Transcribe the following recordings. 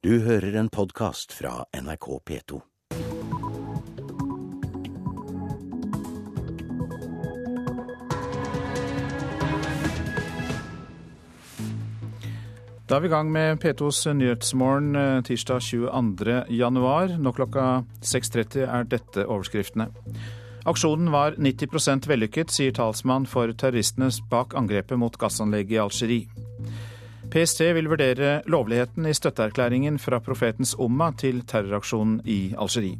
Du hører en podkast fra NRK P2. Da er vi i gang med P2s Nyhetsmorgen eh, tirsdag 22. januar. Nå klokka 6.30 er dette overskriftene. Aksjonen var 90 vellykket, sier talsmann for terroristene bak angrepet mot gassanlegget i Algerie. PST vil vurdere lovligheten i støtteerklæringen fra profetens Umma til terroraksjonen i Algerie.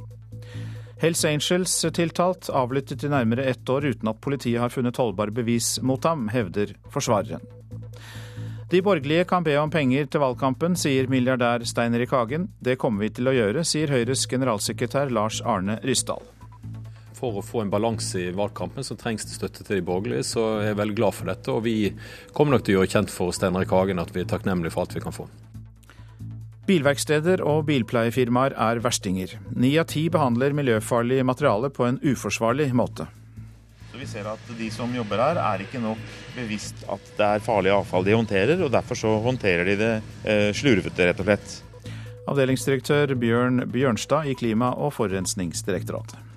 Hells Angels tiltalt avlyttet i nærmere ett år uten at politiet har funnet holdbare bevis mot ham, hevder forsvareren. De borgerlige kan be om penger til valgkampen, sier milliardær Stein Erik Hagen. Det kommer vi til å gjøre, sier Høyres generalsekretær Lars Arne Ryssdal. For å få en balanse i valgkampen så trengs det støtte til de borgerlige, så jeg er veldig glad for dette. Og vi kommer nok til å gjøre kjent for Steinrik Hagen at vi er takknemlige for alt vi kan få. Bilverksteder og bilpleiefirmaer er verstinger. Ni av ti behandler miljøfarlig materiale på en uforsvarlig måte. Så Vi ser at de som jobber her, er ikke nok bevisst at det er farlig avfall de håndterer, og derfor så håndterer de det eh, slurvete, rett og slett. Avdelingsdirektør Bjørn Bjørnstad i Klima- og forurensningsdirektoratet.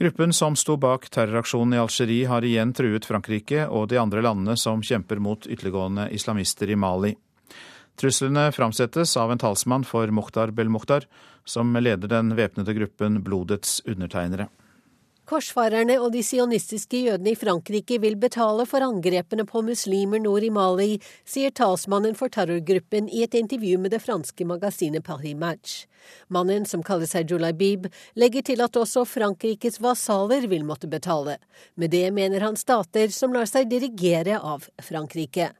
Gruppen som sto bak terroraksjonen i Algerie har igjen truet Frankrike og de andre landene som kjemper mot ytterliggående islamister i Mali. Truslene framsettes av en talsmann for Mukhtar Belmukhtar, som leder den væpnede gruppen Blodets undertegnere. Korsfarerne og de sionistiske jødene i Frankrike vil betale for angrepene på muslimer nord i Mali, sier talsmannen for terrorgruppen i et intervju med det franske magasinet Paris Match. Mannen, som kaller seg Julaibib, legger til at også Frankrikes vasaller vil måtte betale. Med det mener han stater som lar seg dirigere av Frankrike.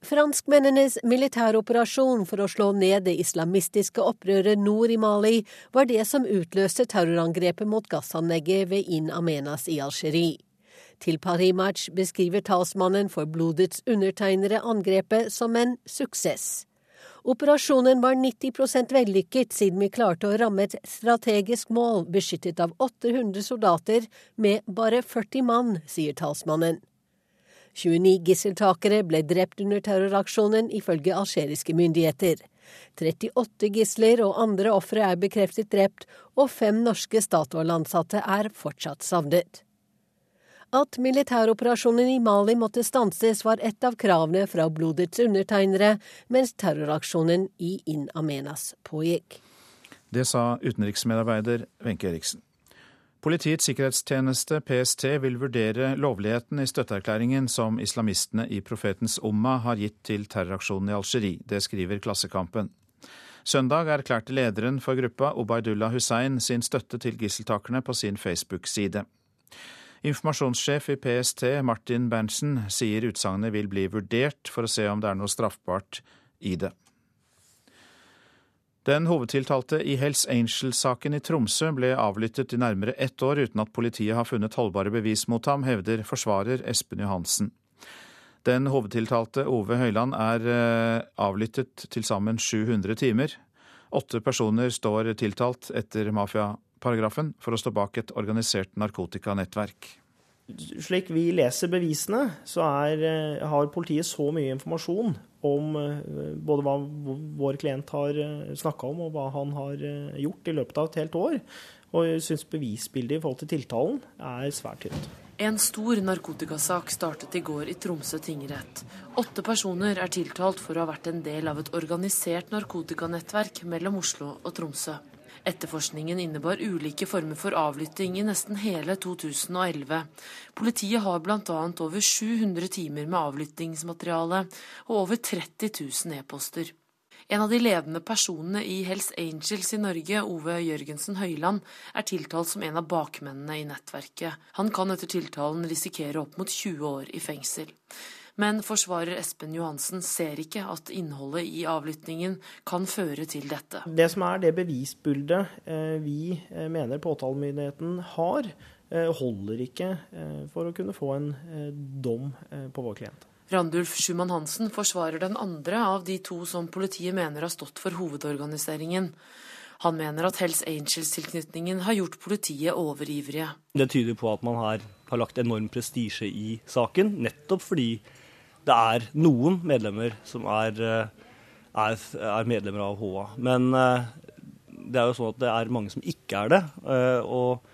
Franskmennenes militæroperasjon for å slå ned det islamistiske opprøret nord i Mali var det som utløste terrorangrepet mot gassanlegget ved In Amenas i Algerie. Til Paris Match beskriver talsmannen for blodets undertegnere angrepet som en suksess. Operasjonen var 90 vellykket siden vi klarte å ramme et strategisk mål beskyttet av 800 soldater med bare 40 mann, sier talsmannen. 29 gisseltakere ble drept under terroraksjonen, ifølge algeriske myndigheter. 38 gisler og andre ofre er bekreftet drept, og fem norske Statoil-ansatte er fortsatt savnet. At militæroperasjonen i Mali måtte stanses, var et av kravene fra blodets undertegnere, mens terroraksjonen i In Amenas pågikk. Det sa utenriksmedarbeider Wenche Eriksen. Politiets sikkerhetstjeneste, PST, vil vurdere lovligheten i støtteerklæringen som islamistene i Profetens Umma har gitt til terroraksjonen i Algerie. Det skriver Klassekampen. Søndag erklærte lederen for gruppa, Obaidullah Hussein, sin støtte til gisseltakerne på sin Facebook-side. Informasjonssjef i PST, Martin Berntsen, sier utsagnet vil bli vurdert for å se om det er noe straffbart i det. Den hovedtiltalte i Hells Angels-saken i Tromsø ble avlyttet i nærmere ett år uten at politiet har funnet holdbare bevis mot ham, hevder forsvarer Espen Johansen. Den hovedtiltalte, Ove Høiland, er eh, avlyttet til sammen 700 timer. Åtte personer står tiltalt etter mafiaparagrafen for å stå bak et organisert narkotikanettverk slik vi leser bevisene, så er, eh, har politiet så mye informasjon om eh, både hva vår klient har eh, snakka om, og hva han har gjort i løpet av et helt år. Og jeg syns bevisbildet i forhold til tiltalen er svært tynt. En stor narkotikasak startet i går i Tromsø tingrett. Åtte personer er tiltalt for å ha vært en del av et organisert narkotikanettverk mellom Oslo og Tromsø. Etterforskningen innebar ulike former for avlytting i nesten hele 2011. Politiet har bl.a. over 700 timer med avlyttingsmateriale og over 30 000 e-poster. En av de ledende personene i Hells Angels i Norge, Ove Jørgensen Høiland, er tiltalt som en av bakmennene i nettverket. Han kan etter tiltalen risikere opp mot 20 år i fengsel. Men forsvarer Espen Johansen ser ikke at innholdet i avlyttingen kan føre til dette. Det som er det bevisbildet eh, vi eh, mener påtalemyndigheten har, eh, holder ikke for å kunne få en dom på vår klient. Randulf Schumann Hansen forsvarer den andre av de to som politiet mener har stått for hovedorganiseringen. Han mener at Hells Angels-tilknytningen har gjort politiet overivrige. Det tyder på at man her har lagt enorm prestisje i saken, nettopp fordi det er noen medlemmer som er, er, er medlemmer av HA. Men det er jo sånn at det er mange som ikke er det. og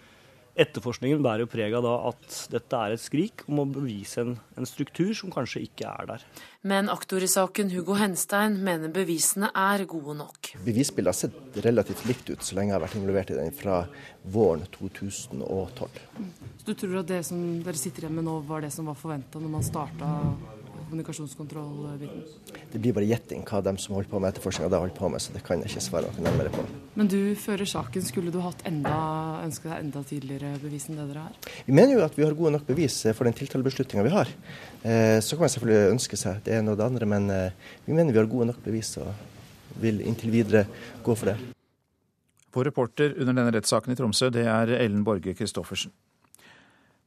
Etterforskningen bærer jo preg av da at dette er et skrik om å bevise en, en struktur som kanskje ikke er der. Men aktor i saken Hugo Henstein mener bevisene er gode nok. Bevisbildet har sett relativt likt ut så lenge jeg har vært involvert i den fra våren 2012. Så du tror at det som dere sitter igjen med nå var det som var forventa når man starta kommunikasjonskontrollbiten? Det blir bare gjetting hva de som holder på med etterforskninga da holdt på med, så det kan jeg ikke svare noe nærmere på. Men du fører saken. Skulle du hatt enda, ønsket deg enda tidligere bevis enn det dere har? Vi mener jo at vi har gode nok bevis for den tiltalebeslutninga vi har. Eh, så kan man selvfølgelig ønske seg det ene og det andre, men eh, vi mener vi har gode nok bevis og vil inntil videre gå for det. Vår reporter under denne rettssaken i Tromsø, det er Ellen Borge Christoffersen.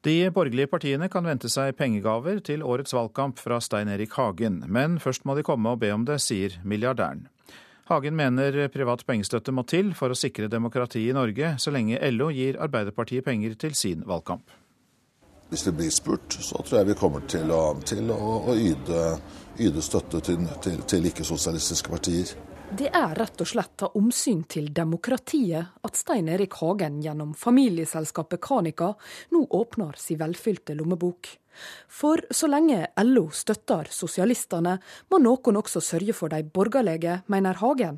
De borgerlige partiene kan vente seg pengegaver til årets valgkamp fra Stein Erik Hagen, men først må de komme og be om det, sier milliardæren. Hagen mener privat pengestøtte må til for å sikre demokratiet i Norge, så lenge LO gir Arbeiderpartiet penger til sin valgkamp. Hvis vi blir spurt, så tror jeg vi kommer til å, til å, å yde, yde, støtte til, til, til ikke-sosialistiske partier. Det er rett og slett av omsyn til demokratiet at Stein Erik Hagen gjennom familieselskapet Kanika nå åpner sin velfylte lommebok. For så lenge LO støtter sosialistene, må noen også sørge for de borgerlige, mener Hagen.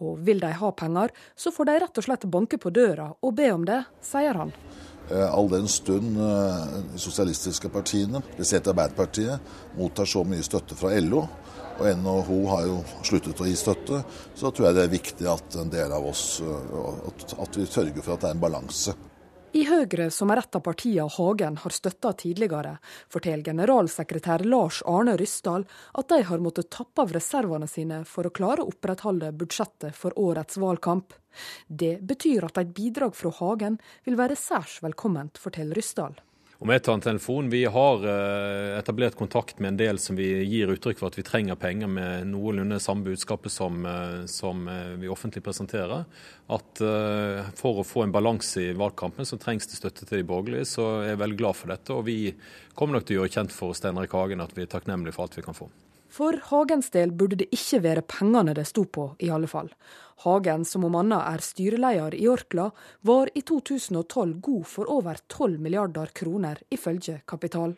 Og vil de ha penger, så får de rett og slett banke på døra og be om det, sier han. Eh, all den stund eh, de sosialistiske partiene, spesielt Arbeiderpartiet, mottar så mye støtte fra LO, og NHO har jo sluttet å gi støtte, så tror jeg det er viktig at en del av oss at vi sørger for at det er en balanse. I Høyre, som er et av partiene Hagen har støtta tidligere, forteller generalsekretær Lars Arne Ryssdal at de har måttet tappe av reservene sine for å klare å opprettholde budsjettet for årets valgkamp. Det betyr at et bidrag fra Hagen vil være særs velkomment, forteller Ryssdal. Om vi tar en telefon, Vi har eh, etablert kontakt med en del som vi gir uttrykk for at vi trenger penger med noenlunde samme budskapet som, eh, som eh, vi offentlig presenterer. At for å få en balanse i valgkampen, så trengs det støtte til de borgerlige. Så jeg er veldig glad for dette. Og vi kommer nok til å gjøre kjent for Steinar Hagen at vi er takknemlige for alt vi kan få. For Hagens del burde det ikke være pengene det sto på, i alle fall. Hagen, som om annet er styreleder i Orkla, var i 2012 god for over 12 milliarder kroner, ifølge Kapital.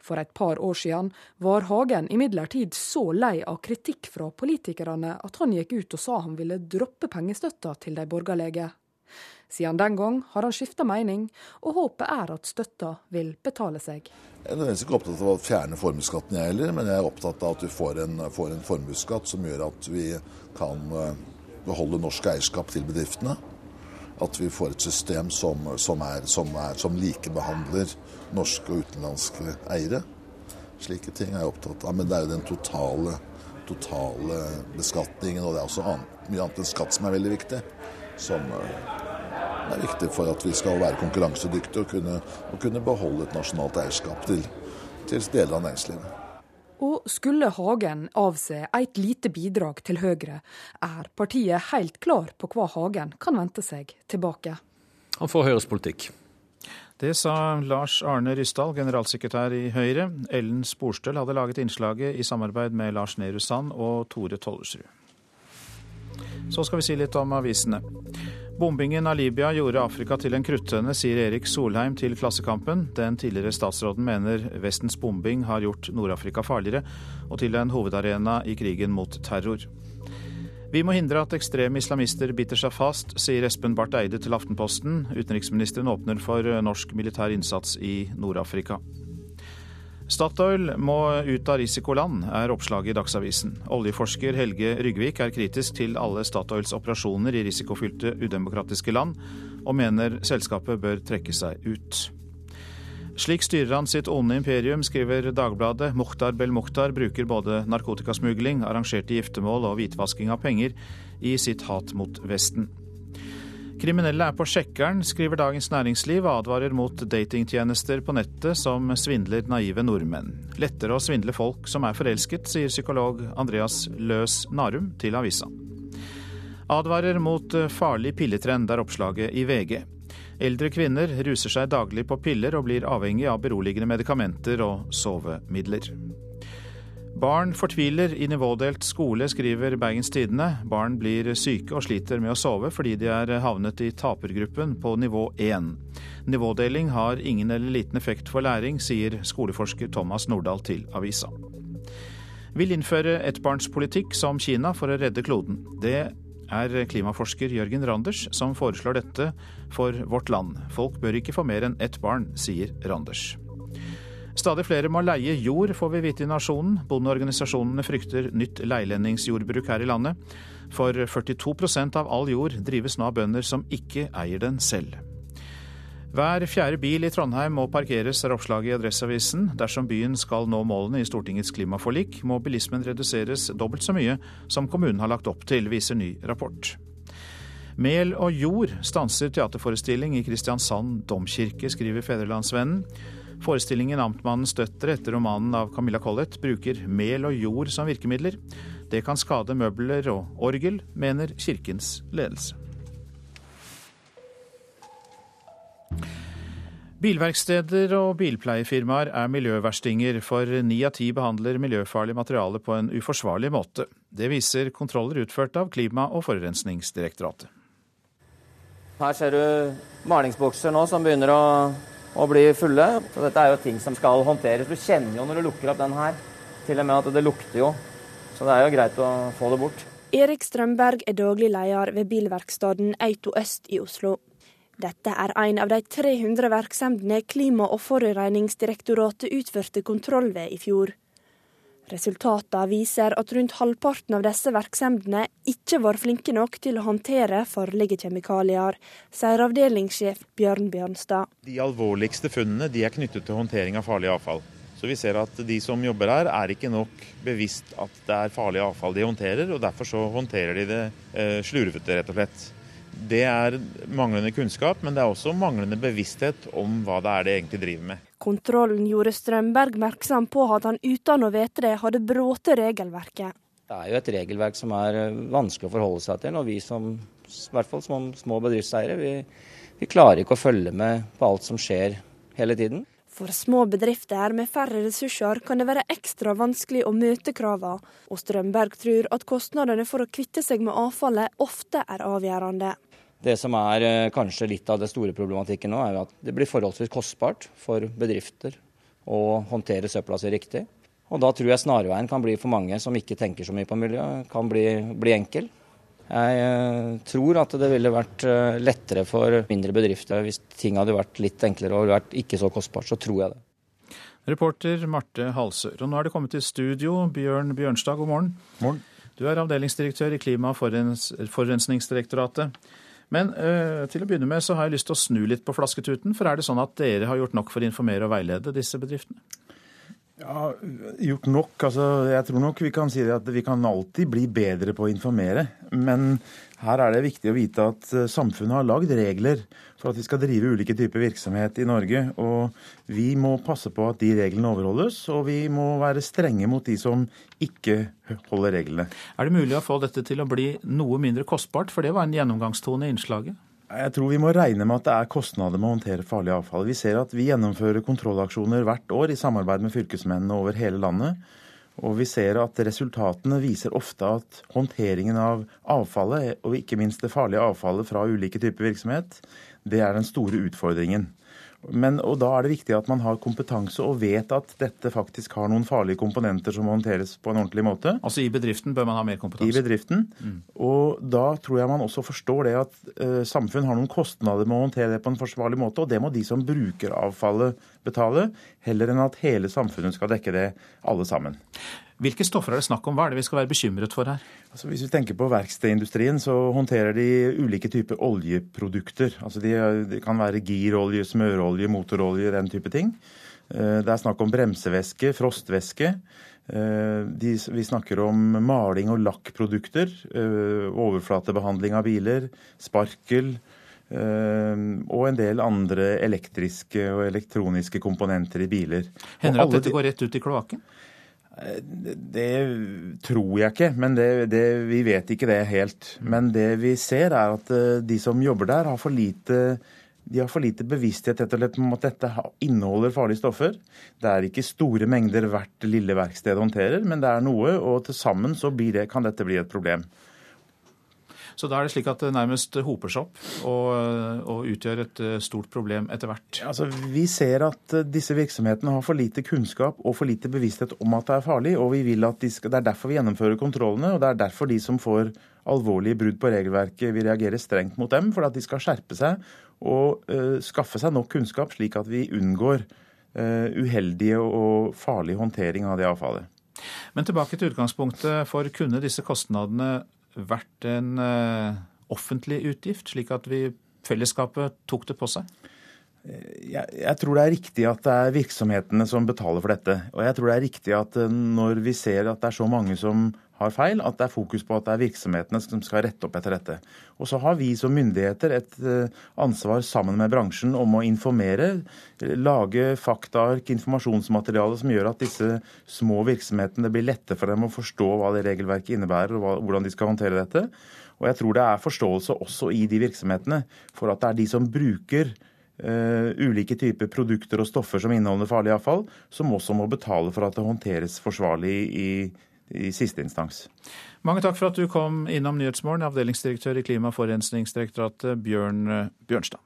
For et par år siden var Hagen imidlertid så lei av kritikk fra politikerne at han gikk ut og sa han ville droppe pengestøtta til de borgerlige. Siden den gang har han skifta mening, og håpet er at støtta vil betale seg. Jeg er ikke opptatt av å fjerne formuesskatten, jeg heller, men jeg er opptatt av at vi får en, får en formuesskatt som gjør at vi kan eh, beholde norsk eierskap til bedriftene. At vi får et system som, som, er, som, er, som likebehandler norske og utenlandske eiere. Slike ting er jeg opptatt av. Men det er jo den totale, totale beskatningen, og det er også annet, mye annet enn skatt som er veldig viktig. Som, eh, det er viktig for at vi skal være konkurransedyktige og kunne, og kunne beholde et nasjonalt eierskap til, til deler av næringslivet. Og skulle Hagen avse et lite bidrag til Høyre, er partiet helt klar på hva Hagen kan vente seg tilbake. Han får Høyres politikk. Det sa Lars Arne Ryssdal, generalsekretær i Høyre. Ellen Sporstøl hadde laget innslaget i samarbeid med Lars Nehru Sand og Tore Tollersrud. Så skal vi si litt om avisene. Bombingen av Libya gjorde Afrika til en kruttønne, sier Erik Solheim til Klassekampen. Den tidligere statsråden mener Vestens bombing har gjort Nord-Afrika farligere, og til en hovedarena i krigen mot terror. Vi må hindre at ekstreme islamister biter seg fast, sier Espen Barth Eide til Aftenposten. Utenriksministeren åpner for norsk militær innsats i Nord-Afrika. Statoil må ut av risikoland, er oppslaget i Dagsavisen. Oljeforsker Helge Ryggvik er kritisk til alle Statoils operasjoner i risikofylte, udemokratiske land, og mener selskapet bør trekke seg ut. Slik styrer han sitt onde imperium, skriver Dagbladet. Mukhtar Bel-Mukhtar bruker både narkotikasmugling, arrangerte giftermål og hvitvasking av penger i sitt hat mot Vesten. Kriminelle er på sjekkeren, skriver Dagens Næringsliv og advarer mot datingtjenester på nettet som svindler naive nordmenn. Lettere å svindle folk som er forelsket, sier psykolog Andreas Løs Narum til avisa. Advarer mot farlig pilletrend, er oppslaget i VG. Eldre kvinner ruser seg daglig på piller og blir avhengig av beroligende medikamenter og sovemidler. Barn fortviler i nivådelt skole, skriver Bergens Tidende. Barn blir syke og sliter med å sove fordi de er havnet i tapergruppen på nivå 1. Nivådeling har ingen eller liten effekt for læring, sier skoleforsker Thomas Nordahl til avisa. Vil innføre ettbarnspolitikk som Kina for å redde kloden. Det er klimaforsker Jørgen Randers som foreslår dette for vårt land. Folk bør ikke få mer enn ett barn, sier Randers. Stadig flere må leie jord, får vi vite i Nasjonen. Bondeorganisasjonene frykter nytt leilendingsjordbruk her i landet. For 42% av all jord drives nå av bønder som ikke eier den selv. Hver fjerde bil i Trondheim må parkeres, er oppslaget i Adresseavisen. Dersom byen skal nå målene i Stortingets klimaforlik, må bilismen reduseres dobbelt så mye som kommunen har lagt opp til, viser ny rapport. Mel og jord stanser teaterforestilling i Kristiansand domkirke, skriver Fedrelandsvennen. Forestillingen 'Amtmannens døtre' etter romanen av Camilla Collett bruker mel og jord som virkemidler. Det kan skade møbler og orgel, mener kirkens ledelse. Bilverksteder og bilpleiefirmaer er miljøverstinger, for ni av ti behandler miljøfarlig materiale på en uforsvarlig måte. Det viser kontroller utført av Klima- og forurensningsdirektoratet. Her ser du malingsbokser nå som begynner å og blir fulle. Så dette er jo ting som skal håndteres. Du kjenner jo når du lukker opp den her, til og med at det lukter jo. Så det er jo greit å få det bort. Erik Strømberg er daglig leder ved bilverkstedet Auto Øst i Oslo. Dette er en av de 300 virksomhetene Klima- og forurensningsdirektoratet utførte kontroll ved i fjor. Resultatene viser at rundt halvparten av disse virksomhetene ikke var flinke nok til å håndtere farlige kjemikalier, sier avdelingssjef Bjørn Bjørnstad. De alvorligste funnene de er knyttet til håndtering av farlig avfall. Så vi ser at de som jobber her, er ikke nok bevisst at det er farlig avfall de håndterer, og derfor så håndterer de det eh, slurvete, rett og slett. Det er manglende kunnskap, men det er også manglende bevissthet om hva det er de egentlig driver med. Kontrollen gjorde Strømberg merksom på at han uten å vite det hadde brutt regelverket. Det er jo et regelverk som er eh, vanskelig å forholde seg til. Og vi som, i hvert fall som små bedriftseiere, vi, vi klarer ikke å følge med på alt som skjer hele tiden. For små bedrifter med færre ressurser kan det være ekstra vanskelig å møte kravene, og Strømberg tror at kostnadene for å kvitte seg med avfallet ofte er avgjørende. Det som er eh, kanskje litt av det store problematikken nå, er at det blir forholdsvis kostbart for bedrifter å håndtere søpla si riktig. Og da tror jeg snarveien kan bli for mange som ikke tenker så mye på miljø, kan bli, bli enkel. Jeg eh, tror at det ville vært eh, lettere for mindre bedrifter hvis ting hadde vært litt enklere og vært ikke så kostbart. Så tror jeg det. Reporter Marte Halsør. Og nå er det kommet til studio. Bjørn Bjørnstad, god morgen. morgen. Du er avdelingsdirektør i Klima- og forurensningsdirektoratet. Men uh, til å begynne med så har jeg lyst til å snu litt på flasketuten. For er det sånn at dere har gjort nok for å informere og veilede disse bedriftene? Ja, gjort nok. Altså, jeg tror nok vi kan si at vi kan alltid bli bedre på å informere. Men her er det viktig å vite at eh, samfunnet har lagd regler for at vi skal drive ulike typer virksomhet i Norge. Og vi må passe på at de reglene overholdes, og vi må være strenge mot de som ikke holder reglene. Er det mulig å få dette til å bli noe mindre kostbart? For det var en gjennomgangstone i innslaget. Jeg tror vi må regne med at det er kostnader med å håndtere farlig avfall. Vi ser at vi gjennomfører kontrollaksjoner hvert år i samarbeid med fylkesmennene over hele landet. Og vi ser at resultatene viser ofte at håndteringen av avfallet, og ikke minst det farlige avfallet fra ulike typer virksomhet, det er den store utfordringen. Men, og Da er det viktig at man har kompetanse og vet at dette faktisk har noen farlige komponenter som må håndteres på en ordentlig måte. Altså I bedriften bør man ha mer kompetanse? I bedriften. Mm. Og Da tror jeg man også forstår det at uh, samfunn har noen kostnader med å håndtere det på en forsvarlig måte. Og det må de som bruker avfallet betale, heller enn at hele samfunnet skal dekke det alle sammen. Hvilke stoffer er det snakk om? Hva er det vi skal være bekymret for her? Altså, hvis vi tenker på verkstedindustrien, så håndterer de ulike typer oljeprodukter. Altså, de, de kan være girolje, smørolje, motorolje, den type ting. Eh, det er snakk om bremsevæske, frostvæske. Eh, de, vi snakker om maling og lakkprodukter. Eh, overflatebehandling av biler. Sparkel. Og en del andre elektriske og elektroniske komponenter i biler. Hender det at dette går rett ut i kloakken? Det tror jeg ikke, men det, det, vi vet ikke det helt. Men det vi ser er at de som jobber der, har for lite de har for lite bevissthet om at dette inneholder farlige stoffer. Det er ikke store mengder hvert lille verksted håndterer, men det er noe, og til sammen så det, kan dette bli et problem. Så da er det slik at det nærmest hoper seg opp og, og utgjør et eh, stort problem etter hvert? Altså, vi ser at eh, disse virksomhetene har for lite kunnskap og for lite bevissthet om at det er farlig. og vi vil at de skal, Det er derfor vi gjennomfører kontrollene, og det er derfor de som får alvorlige brudd på regelverket, vi reagerer strengt mot dem, for at de skal skjerpe seg og uh, skaffe seg nok kunnskap, slik at vi unngår uh, uheldige og farlig håndtering av det avfallet. Men tilbake til utgangspunktet. For kunne disse kostnadene vært en uh, offentlig utgift, slik at vi fellesskapet tok det på seg? Jeg, jeg, tror det er riktig at det er virksomhetene som betaler for dette. Og jeg tror det er riktig at når vi ser at det er så mange som har feil, at det er fokus på at det er virksomhetene som skal rette opp etter dette. Og så har vi som myndigheter et ansvar sammen med bransjen om å informere, lage faktaark, informasjonsmateriale som gjør at disse små virksomhetene det blir lettere for dem å forstå hva det regelverket innebærer og hvordan de skal håndtere dette. Og jeg tror det er forståelse også i de virksomhetene for at det er de som bruker Uh, ulike typer produkter og stoffer som inneholder farlig avfall, som også må betale for at det håndteres forsvarlig i i siste instans. Mange takk for at du kom innom Nyhetsmorgen, avdelingsdirektør i Klima- og forurensningsdirektoratet, Bjørn eh, Bjørnstad.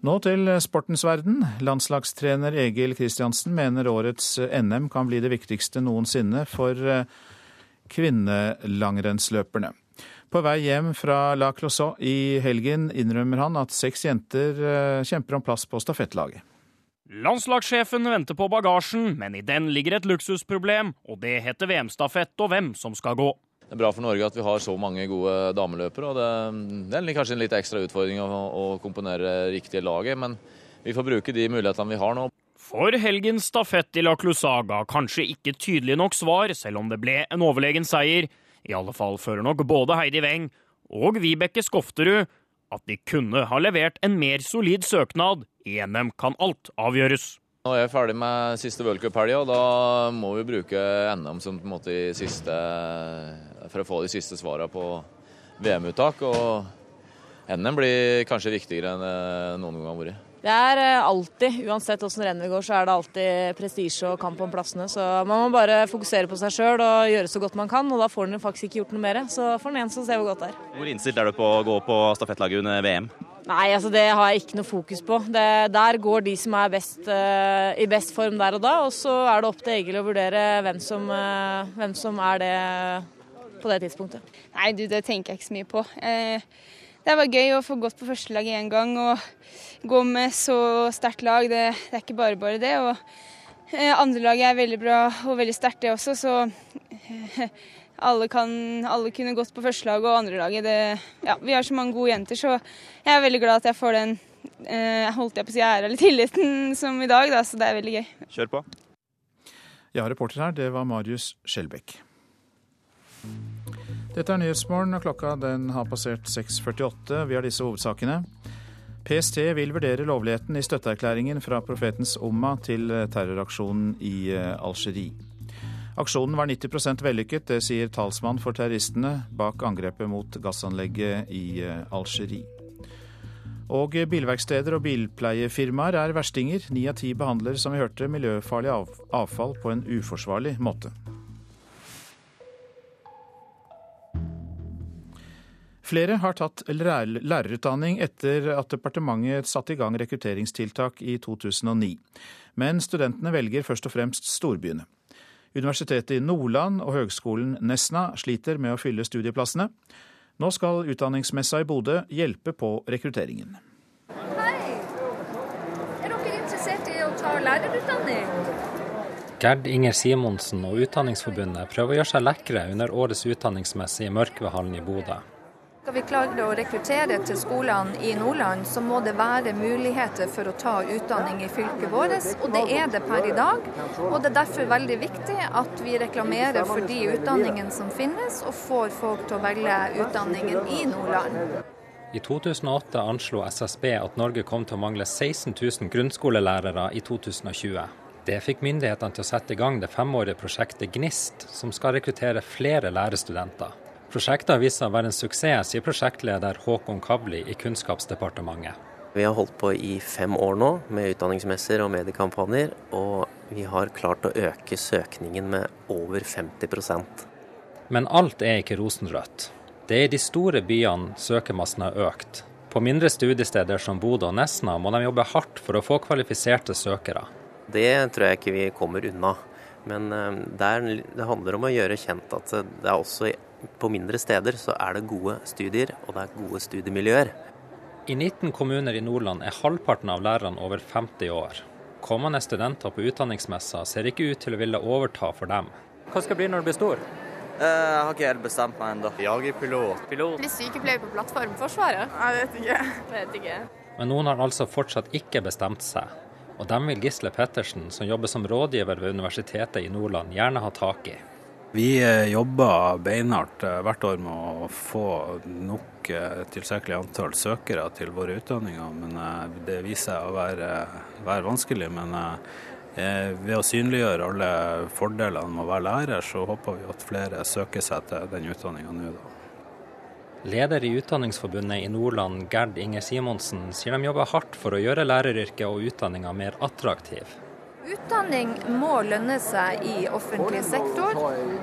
Nå til sportens verden. Landslagstrener Egil Kristiansen mener årets NM kan bli det viktigste noensinne for eh, kvinnelangrennsløperne. På vei hjem fra La Closeau i helgen innrømmer han at seks jenter eh, kjemper om plass på stafettlaget. Landslagssjefen venter på bagasjen, men i den ligger et luksusproblem, og det heter VM-stafett og hvem som skal gå. Det er bra for Norge at vi har så mange gode dameløpere. og Det, er kanskje en litt ekstra utfordring å, å komponere riktige laget, men vi får bruke de mulighetene vi har nå. For helgens stafett i La Clusaga kanskje ikke tydelig nok svar, selv om det ble en overlegen seier. I alle fall fører nok både Heidi Weng og Vibeke Skofterud at de kunne ha levert en mer solid søknad. I NM kan alt avgjøres. Nå er jeg ferdig med siste v-cuphelga, og da må vi bruke NM som på en måte siste, for å få de siste svarene på VM-uttak. Og NM blir kanskje viktigere enn noen gang har vært. Det er eh, alltid, uansett åssen rennet går, så er det alltid prestisje og kamp om plassene. Så man må bare fokusere på seg sjøl og gjøre så godt man kan, og da får man faktisk ikke gjort noe mer. Så får en som ser hvor godt det er. Hvor innstilt er du på å gå på stafettlaget under VM? Nei, altså det har jeg ikke noe fokus på. Det, der går de som er best, uh, i best form der og da, og så er det opp til Egil å vurdere hvem som, uh, hvem som er det på det tidspunktet. Nei, du, det tenker jeg ikke så mye på. Uh, det var gøy å få gått på førstelaget én gang og gå med så sterkt lag. Det, det, er ikke bare bare det. Og andre andrelaget er veldig bra og veldig sterkt, det også. Så eh, alle, kan, alle kunne gått på førstelaget og andrelaget. Ja, vi har så mange gode jenter, så jeg er veldig glad at jeg får den eh, holdt jeg på å si ære eller tilliten som i dag. Da, så det er veldig gøy. Kjør på. Ja, reporter her, det var Marius Skjelbekk. Dette er Nyhetsmorgen, og klokka den har passert 6.48. Vi har disse hovedsakene. PST vil vurdere lovligheten i støtteerklæringen fra profetens Umma til terroraksjonen i eh, Algerie. Aksjonen var 90 vellykket, det sier talsmann for terroristene bak angrepet mot gassanlegget i eh, Algerie. Og bilverksteder og bilpleiefirmaer er verstinger. Ni av ti behandler, som vi hørte, miljøfarlig avfall på en uforsvarlig måte. Flere har tatt lærerutdanning etter at departementet satte i gang rekrutteringstiltak i 2009. Men studentene velger først og fremst storbyene. Universitetet i Nordland og Høgskolen Nesna sliter med å fylle studieplassene. Nå skal utdanningsmessa i Bodø hjelpe på rekrutteringen. Hei! Er dere interessert i å ta lærerutdanning? Gerd Inger Simonsen og Utdanningsforbundet prøver å gjøre seg lekre under årets utdanningsmesse i Mørkvedhallen i Bodø. Skal vi klare å rekruttere til skolene i Nordland, så må det være muligheter for å ta utdanning i fylket vårt. Og det er det per i dag. Og det er derfor veldig viktig at vi reklamerer for de utdanningene som finnes, og får folk til å velge utdanningen i Nordland. I 2008 anslo SSB at Norge kom til å mangle 16 000 grunnskolelærere i 2020. Det fikk myndighetene til å sette i gang det femårige prosjektet GNIST, som skal rekruttere flere lærerstudenter. Prosjektet har vist seg å være en suksess, sier prosjektleder Håkon Kavli i Kunnskapsdepartementet. Vi har holdt på i fem år nå med utdanningsmesser og mediekampanjer, og vi har klart å øke søkningen med over 50% Men alt er ikke rosenrødt. Det er i de store byene søkermassen har økt. På mindre studiesteder som Bodø og Nesna må de jobbe hardt for å få kvalifiserte søkere. Det tror jeg ikke vi kommer unna. Men eh, der, det handler om å gjøre kjent at det er også på mindre steder så er det gode studier, og det er gode studiemiljøer. I 19 kommuner i Nordland er halvparten av lærerne over 50 år. Kommende studenter på utdanningsmessa ser ikke ut til å ville overta for dem. Hva skal det bli når du blir stor? Eh, jeg har ikke helt bestemt meg ennå. er Pilot. Bli sykepleier på plattformforsvaret? Jeg vet ikke. Vet ikke. Men noen har altså fortsatt ikke bestemt seg. Og dem vil Gisle Pettersen, som jobber som rådgiver ved Universitetet i Nordland, gjerne ha tak i. Vi eh, jobber beinhardt eh, hvert år med å få nok tilstrekkelig antall søkere til våre utdanninger. Men det viser seg å være, være vanskelig. Men ved å synliggjøre alle fordelene med å være lærer, så håper vi at flere søker seg til den utdanninga nå. Leder i Utdanningsforbundet i Nordland, Gerd Inger Simonsen, sier de jobber hardt for å gjøre læreryrket og utdanninga mer attraktiv. Utdanning må lønne seg i offentlig sektor,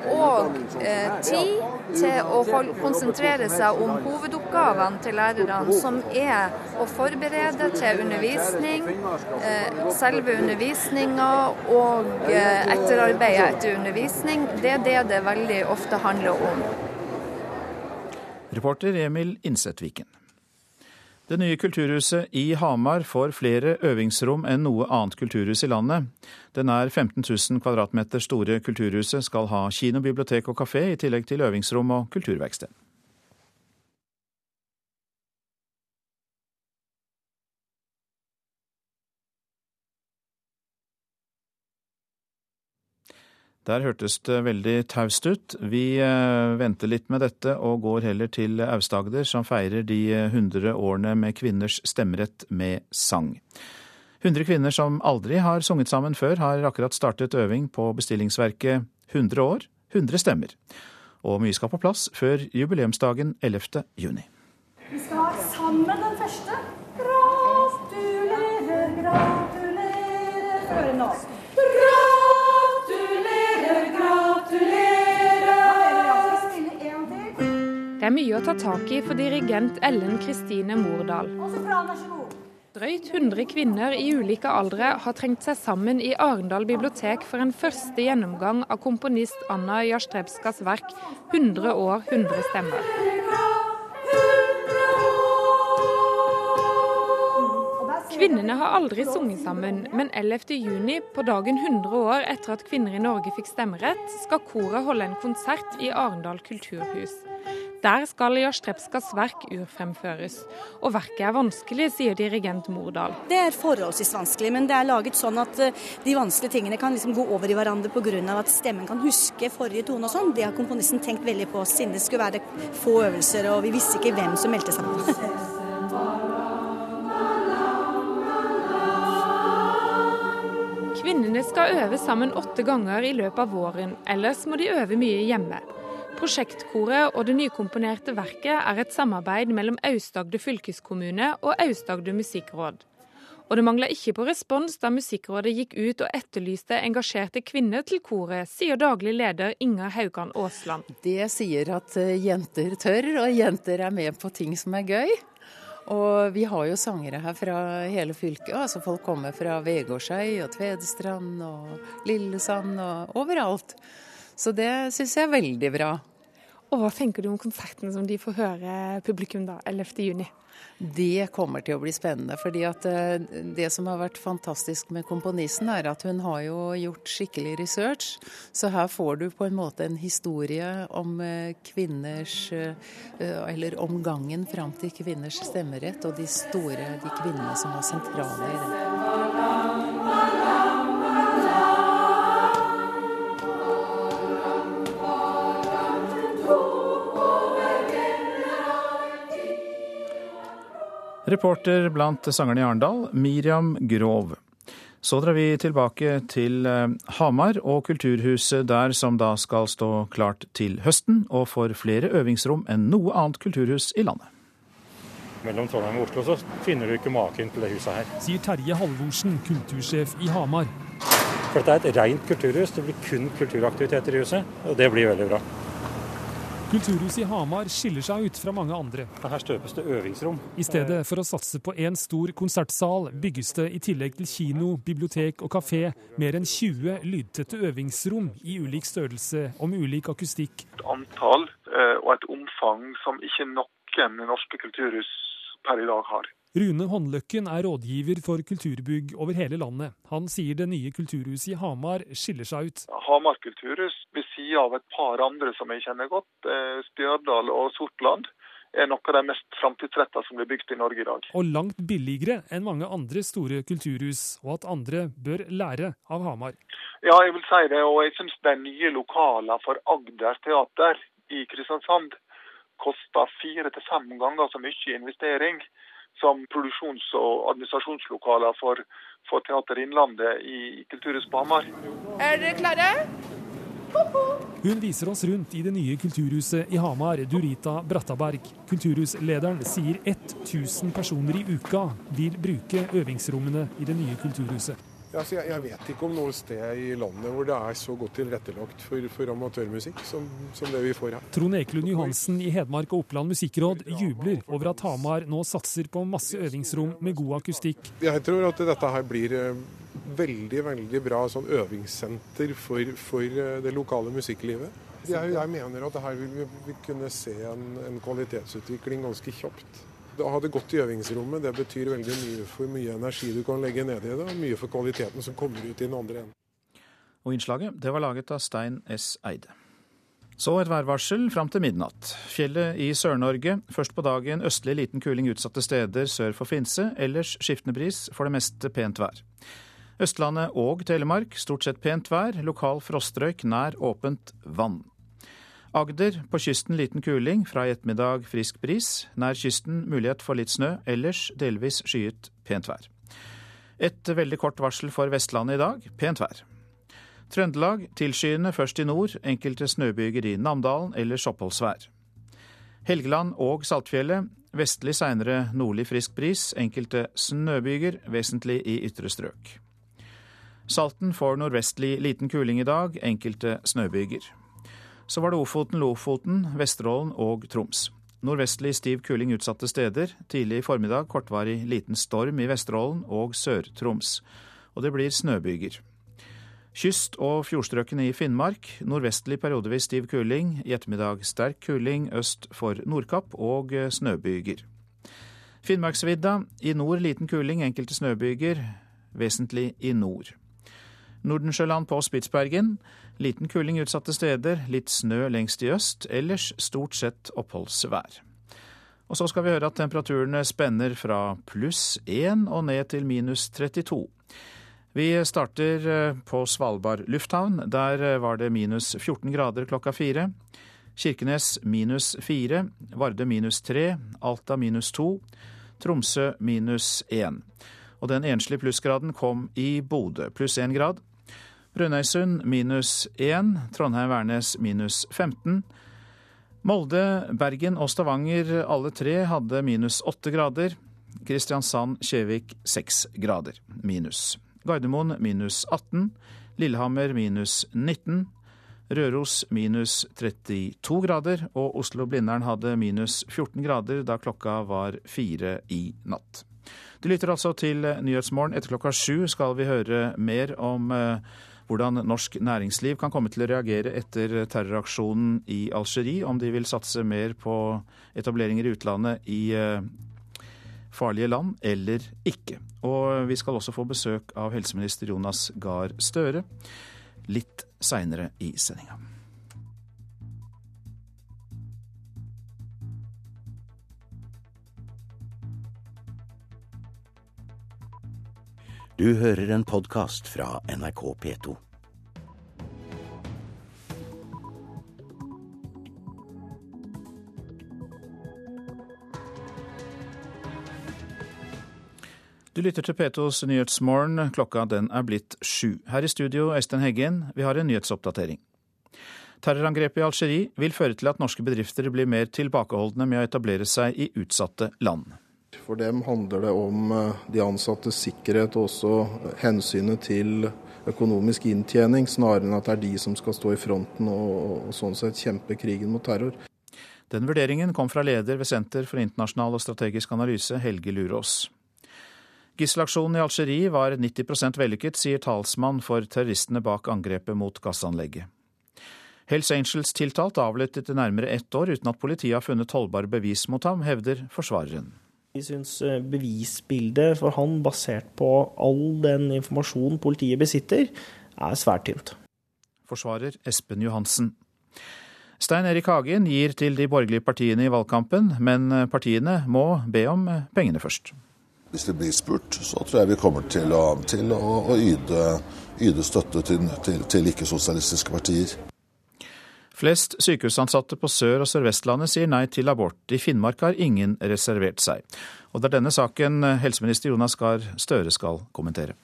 og eh, tid til å hold, konsentrere seg om hovedoppgavene til lærerne, som er å forberede til undervisning, eh, selve undervisninga og eh, etterarbeidet etter undervisning. Det er det det veldig ofte handler om. Reporter Emil Innsetviken. Det nye kulturhuset i Hamar får flere øvingsrom enn noe annet kulturhus i landet. Det nær 15 000 kvadratmeter store kulturhuset skal ha kino, bibliotek og kafé, i tillegg til øvingsrom og kulturverksted. Der hørtes det veldig taust ut. Vi eh, venter litt med dette og går heller til Aust-Agder, som feirer de 100 årene med kvinners stemmerett med sang. 100 kvinner som aldri har sunget sammen før, har akkurat startet øving på bestillingsverket 100 år, 100 stemmer. Og mye skal på plass før jubileumsdagen 11. juni. Vi skal ha sammen den første. Gratulerer, gratulerer. Hør nå. Det er mye å ta tak i for dirigent Ellen Kristine Mordal. Drøyt 100 kvinner i ulike aldre har trengt seg sammen i Arendal bibliotek for en første gjennomgang av komponist Anna Jastrebskas verk 100 år, 100 stemmer. Kvinnene har aldri sunget sammen, men 11.6, på dagen 100 år etter at kvinner i Norge fikk stemmerett, skal koret holde en konsert i Arendal kulturhus. Der skal Jastrepskas verk urfremføres. Og verket er vanskelig, sier dirigent Mordal. Det er forholdsvis vanskelig, men det er laget sånn at eh, de vanskelige tingene kan liksom gå over i hverandre pga. at stemmen kan huske forrige tone og sånn. Det har komponisten tenkt veldig på, siden det skulle være få øvelser og vi visste ikke hvem som meldte sammen. Kvinnene skal øve sammen åtte ganger i løpet av våren, ellers må de øve mye hjemme. Prosjektkoret og det nykomponerte verket er et samarbeid mellom Aust-Agder fylkeskommune og Aust-Agder musikkråd. Og det mangla ikke på respons da Musikkrådet gikk ut og etterlyste engasjerte kvinner til koret, sier daglig leder Inga Haugan Aasland. Det sier at eh, jenter tør, og jenter er med på ting som er gøy. Og vi har jo sangere her fra hele fylket. altså Folk kommer fra Vegårshei og Tvedestrand og Lillesand og overalt. Så det syns jeg er veldig bra. Og Hva tenker du om konserten som de får høre publikum da, 11.6? Det kommer til å bli spennende. fordi at eh, Det som har vært fantastisk med komponisten, er at hun har jo gjort skikkelig research. Så her får du på en måte en historie om eh, kvinners eh, Eller om gangen fram til kvinners stemmerett, og de store de kvinnene som var sentrale i det. Reporter blant sangerne i Arendal, Miriam Grov. Så drar vi tilbake til eh, Hamar og Kulturhuset der som da skal stå klart til høsten, og får flere øvingsrom enn noe annet kulturhus i landet. Mellom Trondheim og Oslo så finner du ikke maken til det huset her. Sier Terje Halvorsen, kultursjef i Hamar. For dette er et rent kulturhus. Det blir kun kulturaktiviteter i huset, og det blir veldig bra. Kulturhuset i Hamar skiller seg ut fra mange andre. Her støpes det øvingsrom. I stedet for å satse på én stor konsertsal, bygges det i tillegg til kino, bibliotek og kafé mer enn 20 lydtette øvingsrom i ulik størrelse og med ulik akustikk. Et antall eh, og et omfang som ikke noen norske kulturhus per i dag har. Rune Håndløkken er rådgiver for kulturbygg over hele landet. Han sier det nye kulturhuset i Hamar skiller seg ut. Hamar kulturhus, ved siden av et par andre som jeg kjenner godt, eh, Stjørdal og Sortland, er noe av de mest framtidsretta som blir bygd i Norge i dag. Og langt billigere enn mange andre store kulturhus, og at andre bør lære av Hamar. Ja, jeg vil si det, og jeg syns de nye lokalene for Agder teater i Kristiansand koster fire til fem ganger så mye i investering som produksjons- og administrasjonslokaler for, for Teater Innlandet i Kulturhuset på Hamar. Er dere klare? Hun viser oss rundt i det nye kulturhuset i Hamar, Durita Brattaberg. Kulturhuslederen sier 1000 personer i uka vil bruke øvingsrommene i det nye kulturhuset. Altså, jeg, jeg, vet ikke om noe sted i landet hvor det er så godt tilrettelagt for, for amatørmusikk som, som, det vi får her. Trond Ekelund Johansen i Hedmark og Oppland musikkråd jubler over at Hamar nå satser på masse øvingsrom med god akustikk. Jeg tror at dette her blir eh, veldig veldig bra sånn øvingssenter for, for eh, det lokale musikklivet. Jeg, jeg mener at her vil vi, vi kunne se en, en kvalitetsutvikling ganske kjapt. Å ha det godt i øvingsrommet det betyr veldig mye for mye energi du kan legge ned i det, og mye for kvaliteten som kommer ut i den andre enden. Og innslaget det var laget av Stein S. Eide. Så et værvarsel fram til midnatt. Fjellet i Sør-Norge. Først på dagen østlig liten kuling utsatte steder sør for Finse. Ellers skiftende bris, for det meste pent vær. Østlandet og Telemark stort sett pent vær. Lokal frostrøyk nær åpent vann. Agder på kysten liten kuling, fra i ettermiddag frisk bris. Nær kysten mulighet for litt snø, ellers delvis skyet pent vær. Et veldig kort varsel for Vestlandet i dag, pent vær. Trøndelag tilskyende først i nord, enkelte snøbyger i Namdalen, ellers oppholdsvær. Helgeland og Saltfjellet vestlig seinere nordlig frisk bris, enkelte snøbyger, vesentlig i ytre strøk. Salten får nordvestlig liten kuling i dag, enkelte snøbyger. Så var det Ofoten, Lofoten, Vesterålen og Troms. Nordvestlig stiv kuling utsatte steder. Tidlig i formiddag kortvarig liten storm i Vesterålen og Sør-Troms. Og det blir snøbyger. Kyst- og fjordstrøkene i Finnmark. Nordvestlig periodevis stiv kuling. I ettermiddag sterk kuling øst for Nordkapp og snøbyger. Finnmarksvidda. I nord liten kuling, enkelte snøbyger. Vesentlig i nord. Nordensjøland på Spitsbergen. Liten kuling utsatte steder, litt snø lengst i øst, ellers stort sett oppholdsvær. Og så skal vi høre at temperaturene spenner fra pluss 1 og ned til minus 32. Vi starter på Svalbard lufthavn. Der var det minus 14 grader klokka fire. Kirkenes minus 4, Vardø minus 3, Alta minus 2, Tromsø minus 1. Og den enslige plussgraden kom i Bodø, pluss 1 grad. Brønnøysund minus 1, Trondheim-Værnes minus 15. Molde, Bergen og Stavanger alle tre hadde minus 8 grader. Kristiansand-Kjevik 6 grader minus. Gardermoen minus 18. Lillehammer minus 19. Røros minus 32 grader. Og Oslo-Blindern hadde minus 14 grader da klokka var fire i natt. Du lytter altså til Nyhetsmorgen. Etter klokka sju skal vi høre mer om hvordan norsk næringsliv kan komme til å reagere etter terroraksjonen i Algerie, om de vil satse mer på etableringer i utlandet i farlige land eller ikke. Og vi skal også få besøk av helseminister Jonas Gahr Støre litt seinere i sendinga. Du hører en podkast fra NRK P2. Du lytter til P2s Nyhetsmorgen. Klokka den er blitt sju. Her i studio, Øystein Heggen, vi har en nyhetsoppdatering. Terrorangrepet i Algerie vil føre til at norske bedrifter blir mer tilbakeholdne med å etablere seg i utsatte land. For dem handler det om eh, de ansattes sikkerhet og også hensynet til økonomisk inntjening, snarere enn at det er de som skal stå i fronten og, og sånn sett kjempe krigen mot terror. Den vurderingen kom fra leder ved Senter for internasjonal og strategisk analyse, Helge Lurås. Gisselaksjonen i Algerie var 90 vellykket, sier talsmann for terroristene bak angrepet mot gassanlegget. Hells Angels-tiltalt avlyttet i nærmere ett år uten at politiet har funnet holdbare bevis mot ham, hevder forsvareren. Vi syns eh, bevisbildet for han, basert på all den informasjonen politiet besitter, er svært tynt. Forsvarer Espen Johansen. Stein Erik Hagen gir til de borgerlige partiene i valgkampen, men partiene må be om pengene først. Hvis vi blir spurt, så tror jeg vi kommer til å, til å, å yde, yde, støtte til, til, til ikke-sosialistiske partier. Flest sykehusansatte på Sør- og Sør-Vestlandet sier nei til abort. I Finnmark har ingen reservert seg. Og det er denne saken helseminister Jonas Gahr Støre skal kommentere.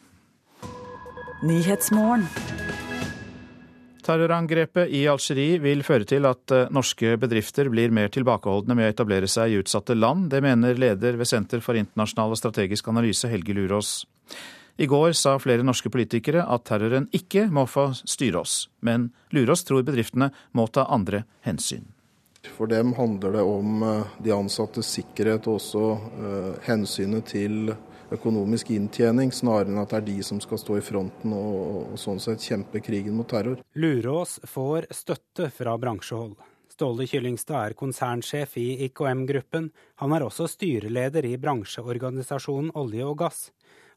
Terrorangrepet i Algerie vil føre til at eh, norske bedrifter blir mer tilbakeholdne med å etablere seg i utsatte land. Det mener leder ved Senter for internasjonal og strategisk analyse, Helge Lurås. I går sa flere norske politikere at terroren ikke må få styre oss, men Lurås tror bedriftene må ta andre hensyn. For dem handler det om eh, de ansattes sikkerhet og også uh, hensynet til økonomisk inntjening, snarere enn at det er de som skal stå i fronten og, og sånn sett kjempe krigen mot terror. Lurås får støtte fra bransjehold. Ståle Kyllingstad er konsernsjef i IKM-gruppen. Han er også styreleder i bransjeorganisasjonen Olje og gass.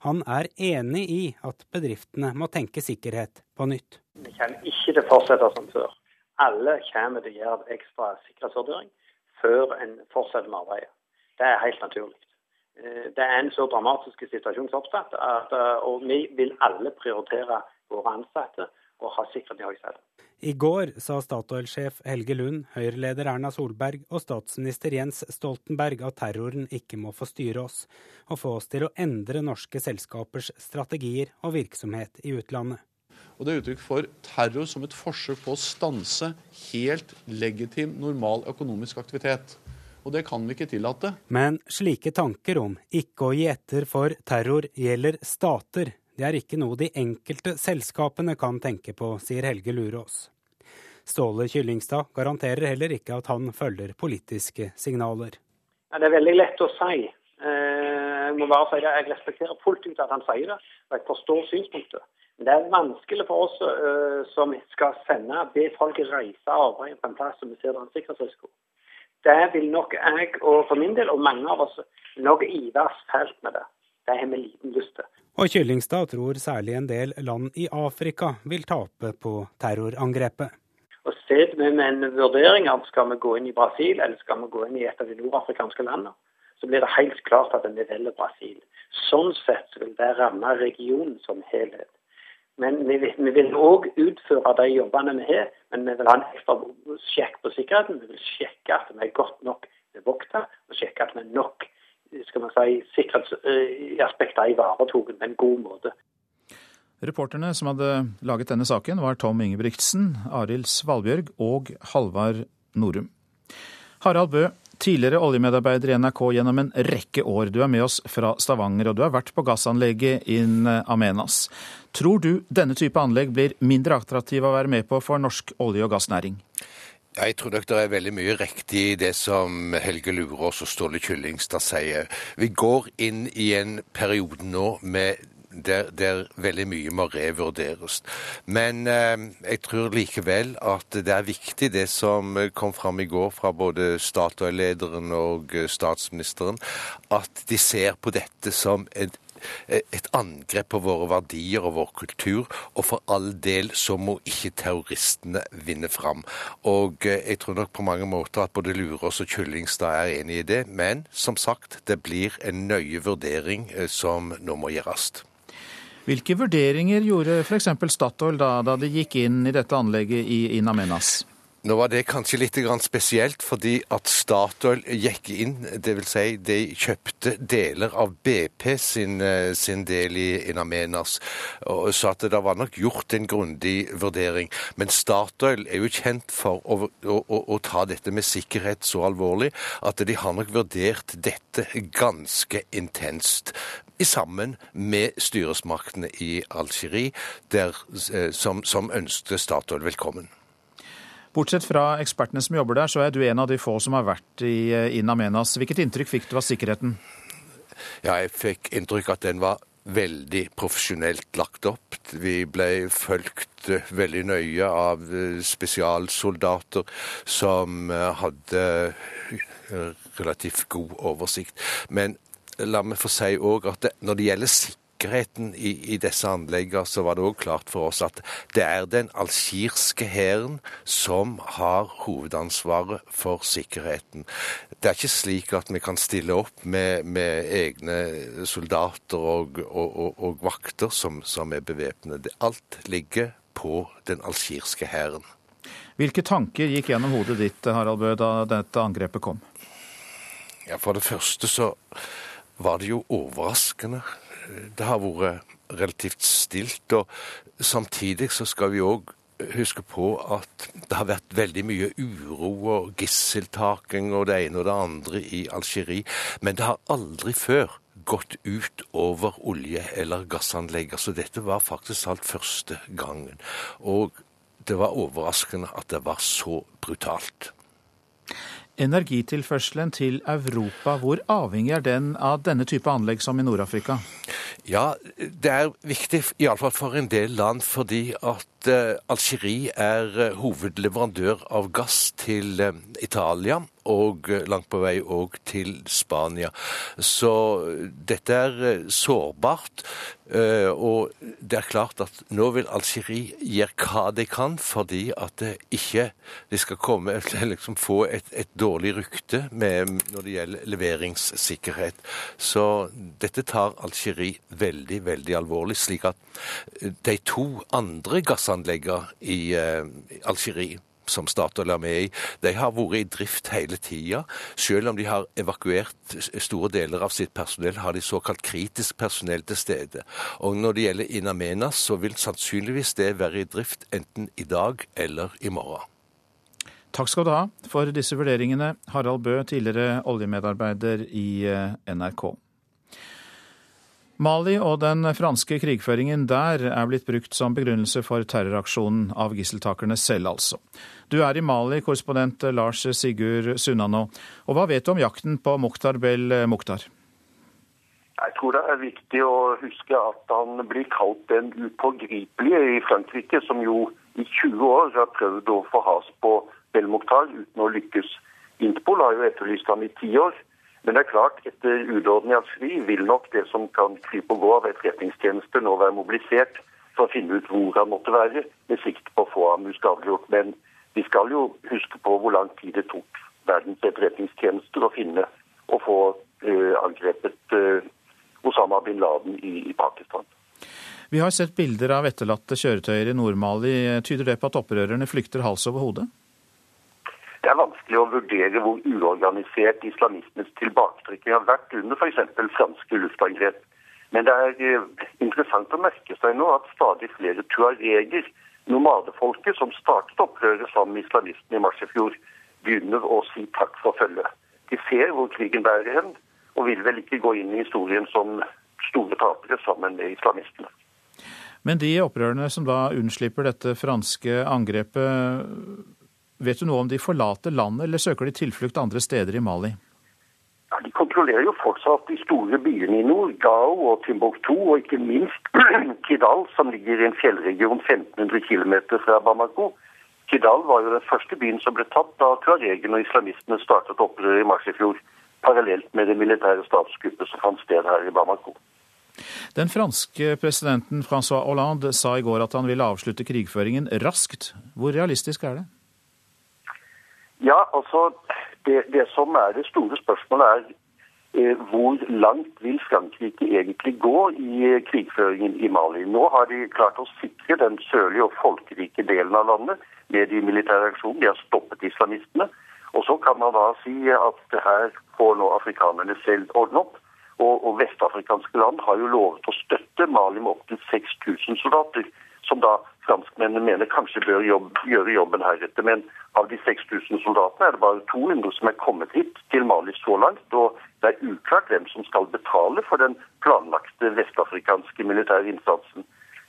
Han er enig i at bedriftene må tenke sikkerhet på nytt. Vi kan ikke det fortsette som før. Alle kommer til å gjøre ekstra sikkerhetsvurdering før en fortsetter med arbeidet. Det er helt naturlig. Eh, det er en så dramatisk situasjon som oppstått, eh, og vi vil alle prioritere våre ansatte og ha sikkerhet i høysetet. I går sa Statoil-sjef Helge Lund, Høyre-leder Erna Solberg og statsminister Jens Stoltenberg at terroren ikke må få styre oss, og få oss til å endre norske selskapers strategier og virksomhet i utlandet. Og Det er uttrykk for terror som et forsøk på å stanse helt legitim, normal økonomisk aktivitet og det kan vi ikke tillate. Men slike tanker om ikke å gi etter for terror gjelder stater. Det er ikke noe de enkelte selskapene kan tenke på, sier Helge Lurås. Ståle Kyllingstad garanterer heller ikke at han følger politiske signaler. Ja, det er veldig lett å si. Eh, jeg må bare si det, jeg respekterer fullt ut at han sier det, og jeg forstår synspunktet. Men det er vanskelig for oss uh, som skal sende, be folk reise og på en plass som vi ser det er en sikkerhetsrisiko det vil nok jeg, og for min del, og mange av oss, nok ivers fælt med det. Det lyst til. Og Kyllingstad tror særlig en del land i Afrika vil tape på terrorangrepet. Og vi med en vurdering av skal vi gå inn i Brasil eller skal vi gå inn i et av de nordafrikanske landene, så blir det helt klart at vi velger Brasil. Sånn sett vil det ramme regionen som helhet. Men vi, vi vil òg utføre de jobbene vi har, men vi vil ha en ekstra sjekk på sikkerheten. Vi vil sjekke at vi er godt nok bevokta, og sjekke at vi er nok skal man si, sikkerhetsaspekter ivaretatt på en god måte. Reporterne som hadde laget denne saken, var Tom Ingebrigtsen, Arild Svalbjørg og Halvard Norum. Harald Bø, tidligere oljemedarbeider i NRK gjennom en rekke år. Du er med oss fra Stavanger, og du har vært på gassanlegget in Amenas. Tror du denne type anlegg blir mindre attraktive å være med på for norsk olje- og gassnæring? Jeg tror nok det er veldig mye riktig i det som Helge Lurås og Ståle Kyllingstad sier. Vi går inn i en periode nå med der, der, veldig mye må revurderes. Men eh, jeg tror likevel at det er viktig det som kom fram i går fra både Statoil-lederen og statsministeren, at de ser på dette som et et angrep på våre verdier og vår kultur, og for all del så må ikke terroristene vinne fram. Og eh, jeg tror nok på mange måter at både Lurås og Kyllingstad er enig i det, men som sagt, det blir en nøye vurdering eh, som nå må gjøres. Hvilke vurderinger gjorde f.eks. Statoil da, da de gikk inn i dette anlegget i In? Nå var det kanskje litt spesielt, fordi at Statoil gikk inn, dvs. Si de kjøpte deler av BP sin, eh, sin del i Inamenas, sa at det var nok gjort en grundig vurdering. Men Statoil er jo kjent for å, å, å, ta dette med sikkerhet så alvorlig at de har nok vurdert dette ganske intenst sammen med styresmaktene i Algerie, eh, som, som ønsket Statoil velkommen. Bortsett fra ekspertene som jobber der, så er du en av de få som har vært i eh, In Amenas. Hvilket inntrykk fikk du av sikkerheten? Ja, jeg fikk inntrykk at den var veldig profesjonelt lagt opp. Vi ble fulgt eh, veldig nøye av eh, spesialsoldater som hadde relativt god oversikt. Men la meg få si òg at når det gjelder sikkerhet sikkerheten i, i disse anleggene, så var det òg klart for oss at det er den algirske hæren som har hovedansvaret for sikkerheten. Det er ikke slik at vi kan stille opp med, med egne soldater og, og, og, og vakter som, som er bevæpnede. Alt ligger på den algirske hæren. Hvilke tanker gikk gjennom hodet ditt Harald Bø, da dette angrepet kom? Ja, For det første så var det jo overraskende det har vært relativt stilt. Og samtidig så skal vi òg huske på at det har vært veldig mye uro og gisseltaking og det ene og det andre i Algerie. Men det har aldri før gått ut over olje- eller gassanlegg. Så dette var faktisk alt første gangen. Og det var overraskende at det var så brutalt. Energitilførselen til Europa, hvor avhengig er den av denne type anlegg som i Nord-Afrika? Ja, det er viktig, iallfall for en del land, fordi at uh, Algerie er uh, hovedleverandør av gass til uh, Italia og langt på vei òg til Spania. Så dette er sårbart. Og det er klart at nå vil Algerie gjøre hva de kan fordi at det ikke de skal komme, liksom få et, et dårlig rykte med, når det gjelder leveringssikkerhet. Så dette tar Algerie veldig, veldig alvorlig. Slik at de to andre gassanleggene i Algerie som Statoil er med i, de har vært i drift hele tida. Selv om de har evakuert store deler av sitt personell, har de såkalt kritisk personell til stede. Og når det gjelder Inamenas, så vil sannsynligvis det være i drift enten i dag eller i morgen. Takk skal du ha for disse vurderingene, Harald Bø, tidligere oljemedarbeider i eh, NRK. Mali og den franske krigføringen der er blitt brukt som begrunnelse for terroraksjonen av gisseltakerne selv, altså. Du er i Mali, korrespondent Lars Sigurd Sunnanå. Og hva vet du om jakten på Mukhtar Bel Mukhtar? Jeg tror det er viktig å huske at han blir kalt den upågripelige i Frankrike, som jo i 20 år har prøvd å få has på Bel Mukhtar uten å lykkes. Interpol har jo etterlyst ham i ti år. Men det er klart, etter ulovlig Algerie vil nok det som kan krype og gå av etterretningstjenester nå være mobilisert for å finne ut hvor han måtte være, med sikt på å få ham uskadeliggjort. Men vi skal jo huske på hvor lang tid det tok verdens etterretningstjenester å finne og få uh, angrepet uh, Osama bin Laden i, i Pakistan. Vi har sett bilder av etterlatte kjøretøyer i Nord-Mali. Tyder det på at opprørerne flykter hals over hode? Det er vanskelig å vurdere hvor uorganisert islamistenes tilbaketrykking har vært under f.eks. franske luftangrep. Men det er eh, interessant å merke seg nå at stadig flere tuareger, nomadefolket som startet opprøret sammen med islamistene i mars i fjor, begynner å si takk for følget. De ser hvor krigen bærer hen, og vil vel ikke gå inn i historien som store tapere sammen med islamistene. Men de opprørerne som da unnslipper dette franske angrepet, Vet du noe om de forlater landet, eller søker de tilflukt andre steder i Mali? Ja, de kontrollerer jo fortsatt de store byene i nord, Gao og Timbuktu, og ikke minst Kidal, som ligger i en fjellregion 1500 km fra Bamako. Kidal var jo den første byen som ble tatt da tuaregene og islamistene startet opprøret i mars i fjor, parallelt med det militære statskuppet som fant sted her i Bamako. Den franske presidenten Francois Hollande sa i går at han ville avslutte krigføringen raskt. Hvor realistisk er det? Ja, altså det, det, som er det store spørsmålet, er Eh, hvor langt vil Frankrike egentlig gå i krigføringen i Mali? Nå har de klart å sikre den sørlige og folkerike delen av landet med de militære aksjonene. De har stoppet islamistene. Og så kan man da si at det her får nå afrikanerne selv ordne opp. Og, og vestafrikanske land har jo lovet å støtte Mali med opptil 6000 soldater, som da franskmennene mener kanskje bør jobb, gjøre jobben heretter. Men av de 6000 soldatene er det bare 200 som er kommet hit til Mali så langt. Og det er uklart hvem som skal betale for den planlagte vestafrikanske militære innsatsen.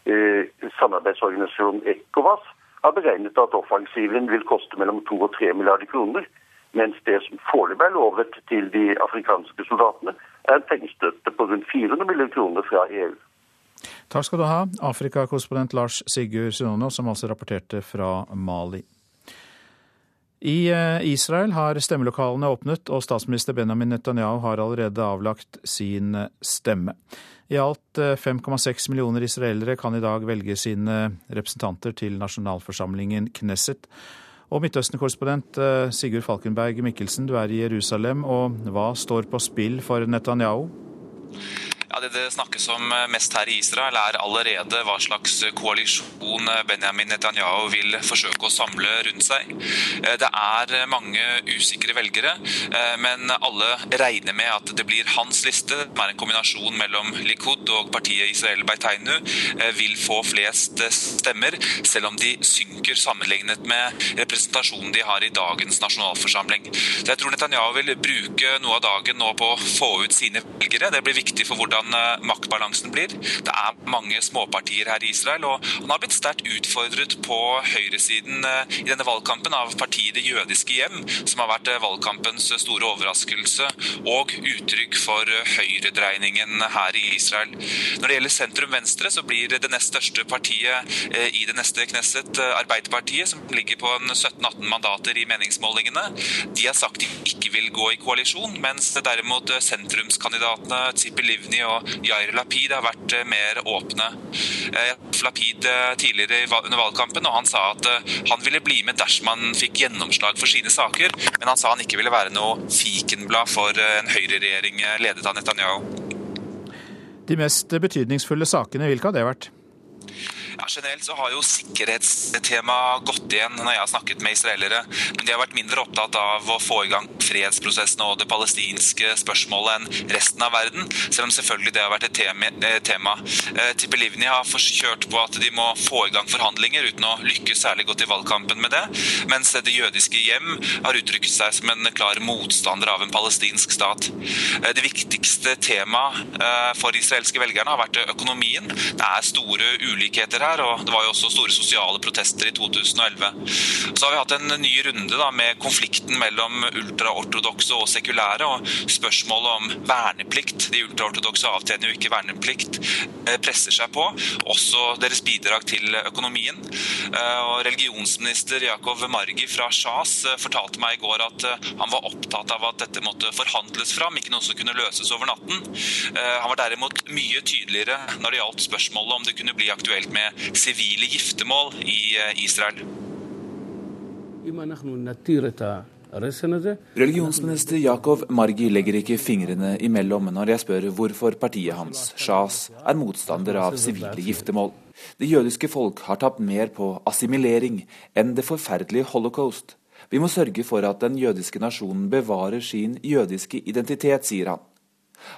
Eh, samarbeidsorganisasjonen ECOWAS har beregnet at offensiven vil koste mellom 2 og 3 milliarder kroner. Mens det som foreløpig er lovet til de afrikanske soldatene, er en pengestøtte på rundt 400 millioner kroner fra EU. Takk skal du ha, Afrikakorrespondent Lars Sigurd Sunono, som altså rapporterte fra Mali. I eh, Israel har stemmelokalene åpnet, og statsminister Benjamin Netanyahu har allerede avlagt sin eh, stemme. I alt 5,6 eh, millioner israelere kan i dag velge sine representanter til nasjonalforsamlingen Knesset. Og Midtøsten-korrespondent Sigurd Falkenberg Mikkelsen, du er i Jerusalem, og hva står på spill for Netanyahu? Ja, Det det snakkes om eh, mest her i Israel, er allerede hva slags koalisjon eh, Benjamin Netanyahu vil forsøke å samle rundt seg. Eh, det er mange usikre velgere, men alle regner med at det blir hans liste, som er en kombinasjon mellom Likud og partiet Israel Beiteinu, vil få flest stemmer, selv om de synker sammenlignet med representasjonen de har i dagens nasjonalforsamling. Så jeg tror Netanyahu vil bruke noe av dagen nå på å få ut sine velgere. Det blir viktig for hvordan hvordan eh, maktbalansen blir. Det er mange småpartier her i Israel, og han har blitt sterkt utfordret på høyresiden eh, i denne valgkampen av partiet Det jødiske hjem, som har vært eh, valgkampens store overraskelse og uttrykk for høyredreiningen her i Israel. Når det gjelder sentrum-venstre, så blir det nest største partiet i det neste Knesset, Arbeiderpartiet, som ligger på 17-18 mandater i meningsmålingene. De har sagt de ikke vil gå i koalisjon, mens derimot sentrumskandidatene Tzipi Livni og Jair Lapid har vært eh, mer åpne. Eh, Lapid eh, tidligere under valgkampen, og han sa at han ville bli med dersom han fikk gjennomslag for sine saker, men han sa han ikke ville være noe fikenblad for en høyreregjering ledet av Netanyahu. De mest betydningsfulle sakene, hvilke har det vært? Ja, Generelt så har jo sikkerhetstemaet gått igjen når jeg har snakket med israelere. Men de har vært mindre opptatt av å få i gang fredsprosessen og det palestinske spørsmålet enn resten av verden, selv om selvfølgelig det har vært et eh, tema. Eh, Livni har kjørt på at de må få i gang forhandlinger uten å lykkes særlig godt i valgkampen med det, mens Det jødiske hjem har uttrykt seg som en klar motstander av en palestinsk stat. Eh, det viktigste temaet for israelske velgerne har vært økonomien. Det er store ulikheter her og det var jo også store sosiale protester i 2011. Så har vi hatt en ny runde da, med konflikten mellom ultraortodokse og sekulære, og spørsmålet om verneplikt. De ultraortodokse avtjener jo ikke verneplikt, eh, presser seg på. Også deres bidrag til økonomien. Eh, og religionsminister Jakov Margi fra Shas eh, fortalte meg i går at han var opptatt av at dette måtte forhandles fram, ikke noe som kunne løses over natten. Han var derimot mye tydeligere når det gjaldt spørsmålet om det kunne bli aktuelt med sivile giftermål i Israel. Religionsminister Jakov Margi legger ikke fingrene imellom når jeg spør hvorfor partiet hans, Shas, er motstander av sivile giftermål. Det jødiske folk har tapt mer på assimilering enn det forferdelige holocaust. Vi må sørge for at den jødiske nasjonen bevarer sin jødiske identitet, sier han.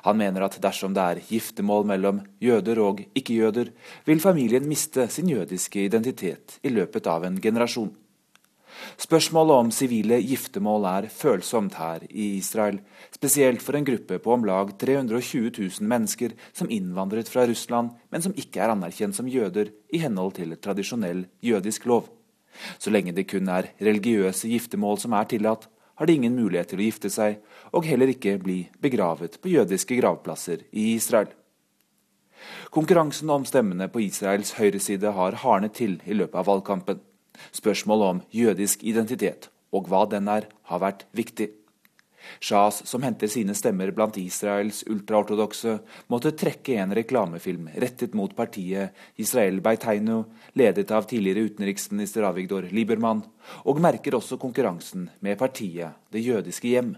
Han mener at dersom det er giftermål mellom jøder og ikke-jøder, vil familien miste sin jødiske identitet i løpet av en generasjon. Spørsmålet om sivile giftermål er følsomt her i Israel, spesielt for en gruppe på om lag 320 000 mennesker som innvandret fra Russland, men som ikke er anerkjent som jøder i henhold til tradisjonell jødisk lov. Så lenge det kun er religiøse giftermål som er tillatt, har de ingen mulighet til å gifte seg, og heller ikke bli begravet på jødiske gravplasser i Israel. Konkurransen om stemmene på Israels høyreside har hardnet til i løpet av valgkampen. Spørsmålet om jødisk identitet og hva den er, har vært viktig. Shahs, som henter sine stemmer blant Israels ultraortodokse, måtte trekke en reklamefilm rettet mot partiet Israel Beiteinu, ledet av tidligere utenriksminister Avigdor Liebermann, og merker også konkurransen med partiet Det jødiske hjem.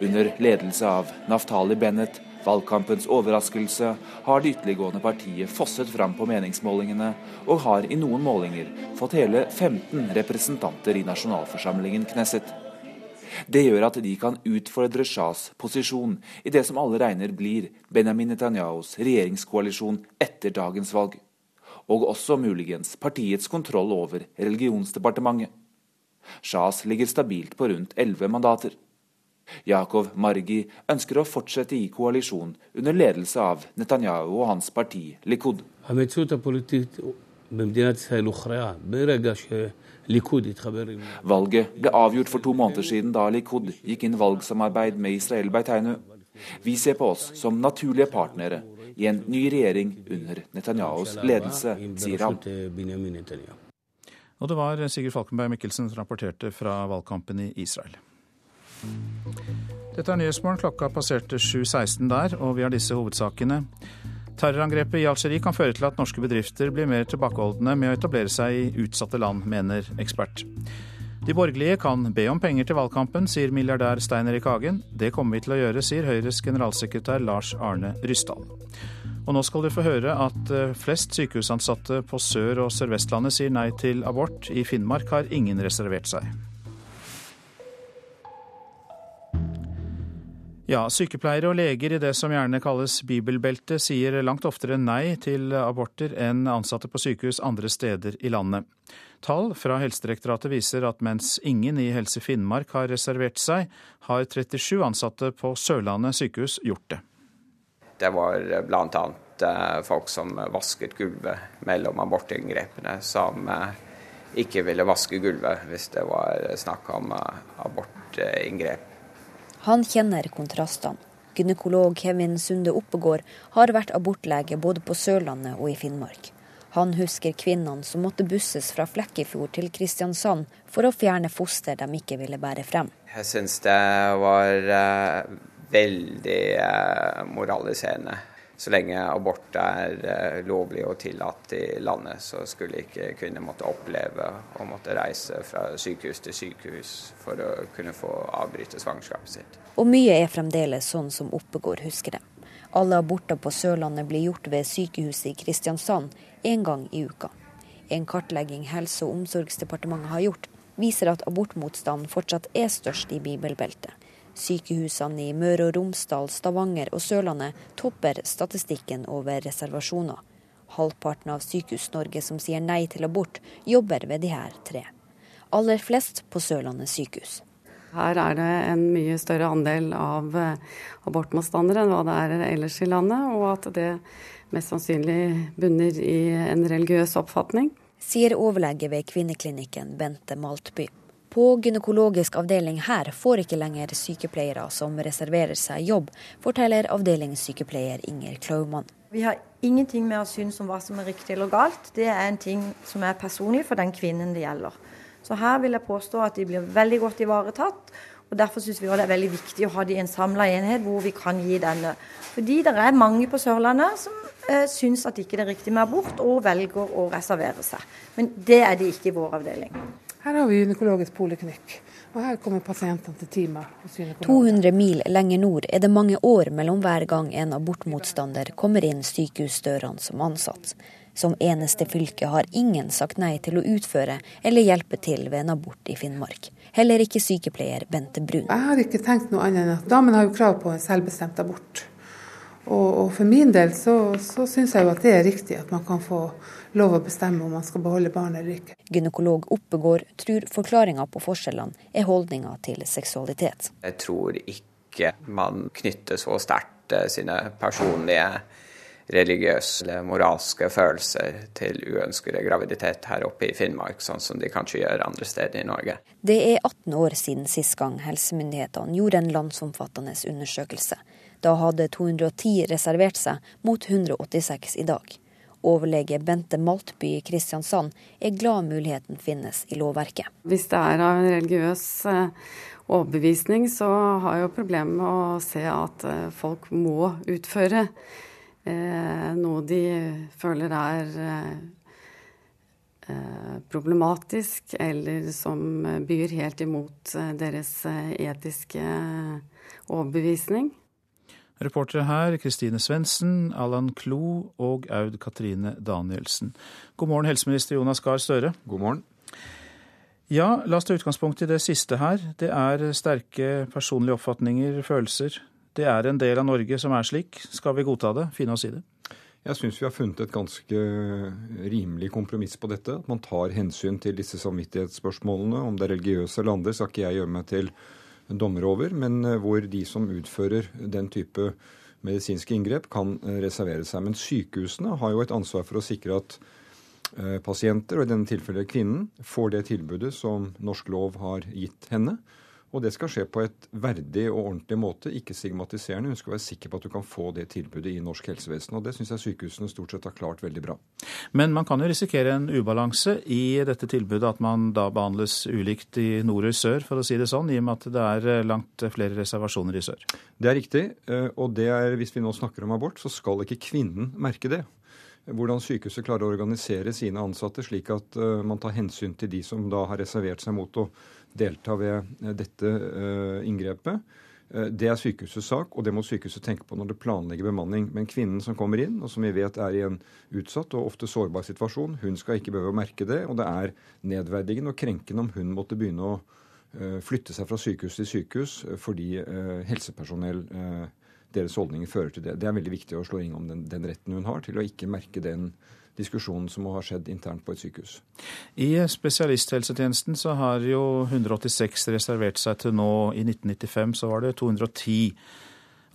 Under ledelse av Naftali Bennett Valgkampens overraskelse har det ytterliggående partiet fosset fram på meningsmålingene, og har i noen målinger fått hele 15 representanter i nasjonalforsamlingen Knesset. Det gjør at de kan utfordre Shahs posisjon i det som alle regner blir Benjamin Netanyahus regjeringskoalisjon etter dagens valg. Og også muligens partiets kontroll over religionsdepartementet. Shahs ligger stabilt på rundt elleve mandater. Yakov Margi ønsker å fortsette i koalisjon under ledelse av Netanyahu og hans parti Likud. Valget ble avgjort for to måneder siden da Likud gikk inn valgsamarbeid med Israel Beiteinu. Vi ser på oss som naturlige partnere i en ny regjering under Netanyahus ledelse, sier han. Og det var Sigurd Falkenberg Mikkelsen som rapporterte fra valgkampen i Israel. Dette er Nyhetsmorgen. Klokka passerte 7.16 der, og vi har disse hovedsakene. Terrorangrepet i Algerie kan føre til at norske bedrifter blir mer tilbakeholdne med å etablere seg i utsatte land, mener ekspert. De borgerlige kan be om penger til valgkampen, sier milliardær Stein Erik Hagen. Det kommer vi til å gjøre, sier Høyres generalsekretær Lars Arne Ryssdal. Og nå skal du få høre at eh, flest sykehusansatte på Sør- og Sør-Vestlandet sier nei til abort. I Finnmark har ingen reservert seg. Ja, sykepleiere og leger i det som gjerne kalles bibelbeltet, sier langt oftere nei til aborter enn ansatte på sykehus andre steder i landet. Tall fra Helsedirektoratet viser at mens ingen i Helse Finnmark har reservert seg, har 37 ansatte på Sørlandet sykehus gjort det. Det var bl.a. Eh, folk som vasket gulvet mellom abortinngrepene, som eh, ikke ville vaske gulvet hvis det var snakk om eh, abortinngrep. Han kjenner kontrastene. Gynekolog Kevin Sunde Oppegård har vært abortlege både på Sørlandet og i Finnmark. Han husker kvinnene som måtte busses fra Flekkefjord til Kristiansand for å fjerne foster de ikke ville bære frem. Jeg syns det var uh, veldig uh, moraliserende. Så lenge abort er eh, lovlig og tillatt i landet, så skulle ikke kvinner måtte oppleve å måtte reise fra sykehus til sykehus for å kunne få avbryte svangerskapet sitt. Og mye er fremdeles sånn som Oppegård husker det. Alle aborter på Sørlandet blir gjort ved sykehuset i Kristiansand én gang i uka. En kartlegging Helse- og omsorgsdepartementet har gjort, viser at abortmotstanden fortsatt er størst i bibelbeltet. Sykehusene i Møre og Romsdal, Stavanger og Sørlandet topper statistikken over reservasjoner. Halvparten av Sykehus-Norge som sier nei til abort, jobber ved de her tre. Aller flest på Sørlandet sykehus. Her er det en mye større andel av eh, abortmotstandere enn hva det er ellers i landet, og at det mest sannsynlig bunner i en religiøs oppfatning. Sier overlege ved kvinneklinikken Bente Maltby. På gynekologisk avdeling her får ikke lenger sykepleiere som reserverer seg jobb, forteller avdelingssykepleier Inger Klaumann. Vi har ingenting med å synes om hva som er riktig eller galt. Det er en ting som er personlig for den kvinnen det gjelder. Så her vil jeg påstå at de blir veldig godt ivaretatt. og Derfor syns vi det er veldig viktig å ha de i en samla enhet hvor vi kan gi denne. Fordi det er mange på Sørlandet som eh, syns at ikke det er riktig med abort, og velger å reservere seg. Men det er det ikke i vår avdeling. Her har vi gynekologisk poliklinikk, og her kommer pasientene til time 200 mil lenger nord er det mange år mellom hver gang en abortmotstander kommer inn sykehusdørene som ansatt. Som eneste fylke har ingen sagt nei til å utføre eller hjelpe til ved en abort i Finnmark. Heller ikke sykepleier Bente Brun. Jeg har ikke tenkt noe annet enn at damen har jo krav på en selvbestemt abort. Og, og for min del så, så syns jeg jo at det er riktig at man kan få lov å bestemme om man skal beholde barnet eller ikke. Gynekolog Oppegård tror forklaringa på forskjellene er holdninga til seksualitet. Jeg tror ikke man knytter så sterkt eh, sine personlige religiøse eller moralske følelser til uønskede graviditet her oppe i Finnmark, sånn som de kanskje gjør andre steder i Norge. Det er 18 år siden sist gang helsemyndighetene gjorde en landsomfattende undersøkelse. Da hadde 210 reservert seg, mot 186 i dag. Overlege Bente Maltby i Kristiansand er glad muligheten finnes i lovverket. Hvis det er av en religiøs eh, overbevisning, så har jeg jo problemer med å se at eh, folk må utføre eh, noe de føler er problematisk, eller som byr helt imot deres etiske overbevisning. Reportere her Kristine Svendsen, Allan Klo og Aud Katrine Danielsen. God morgen, helseminister Jonas Gahr Støre. God morgen. Ja, la oss ta utgangspunkt i det siste her. Det er sterke personlige oppfatninger, følelser. Det er en del av Norge som er slik. Skal vi godta det? Finne oss i det? Jeg syns vi har funnet et ganske rimelig kompromiss på dette. At man tar hensyn til disse samvittighetsspørsmålene. Om det er religiøse eller andre, skal ikke jeg gjøre meg til dommer over, men eh, hvor de som utfører den type medisinske inngrep, kan eh, reservere seg. Men sykehusene har jo et ansvar for å sikre at eh, pasienter, og i denne tilfellet kvinnen, får det tilbudet som norsk lov har gitt henne. Og det skal skje på et verdig og ordentlig måte, ikke stigmatiserende. Hun skal være sikker på at du kan få det tilbudet i norsk helsevesen. Og det syns jeg sykehusene stort sett har klart veldig bra. Men man kan jo risikere en ubalanse i dette tilbudet, at man da behandles ulikt i nord og sør, for å si det sånn, i og med at det er eh, langt flere reservasjoner i sør. Det er riktig. Eh, og det er, hvis vi nå snakker om abort, så skal ikke kvinnen merke det hvordan sykehuset klarer å organisere sine ansatte slik at uh, man tar hensyn til de som da har reservert seg mot å delta ved eh, dette eh, inngrepet. Eh, det er sykehusets sak, og det må sykehuset tenke på når det planlegger bemanning. Men kvinnen som kommer inn, og som vi vet er i en utsatt og ofte sårbar situasjon, hun skal ikke behøve å merke det. Og det er nedverdigende og krenkende om hun måtte begynne å flytte seg fra sykehus til sykehus fordi helsepersonell deres holdninger fører til det. Det er veldig viktig å slå ring om den, den retten hun har til å ikke merke den diskusjonen som har skjedd internt på et sykehus. I spesialisthelsetjenesten så har jo 186 reservert seg til nå. I 1995 så var det 210.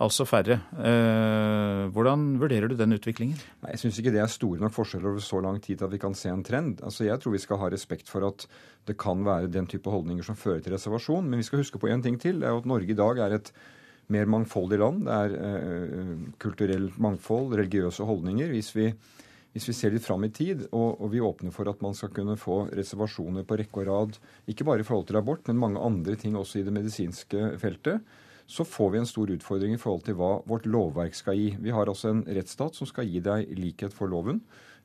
Altså færre. Eh, hvordan vurderer du den utviklingen? Nei, jeg syns ikke det er store nok forskjeller over så lang tid at vi kan se en trend. Altså, Jeg tror vi skal ha respekt for at det kan være den type holdninger som fører til reservasjon. Men vi skal huske på én ting til. Det er jo at Norge i dag er et mer mangfoldig land. Det er eh, kulturelt mangfold, religiøse holdninger. Hvis vi hvis vi ser litt fram i tid, og, og, vi åpner for at man skal kunne få reservasjoner på rekke og rad, ikke bare i forhold til abort, men mange andre ting også i det medisinske feltet, så får vi en stor utfordring i forhold til hva vårt lovverk skal gi. Vi har altså en rettsstat som skal gi deg likhet for loven.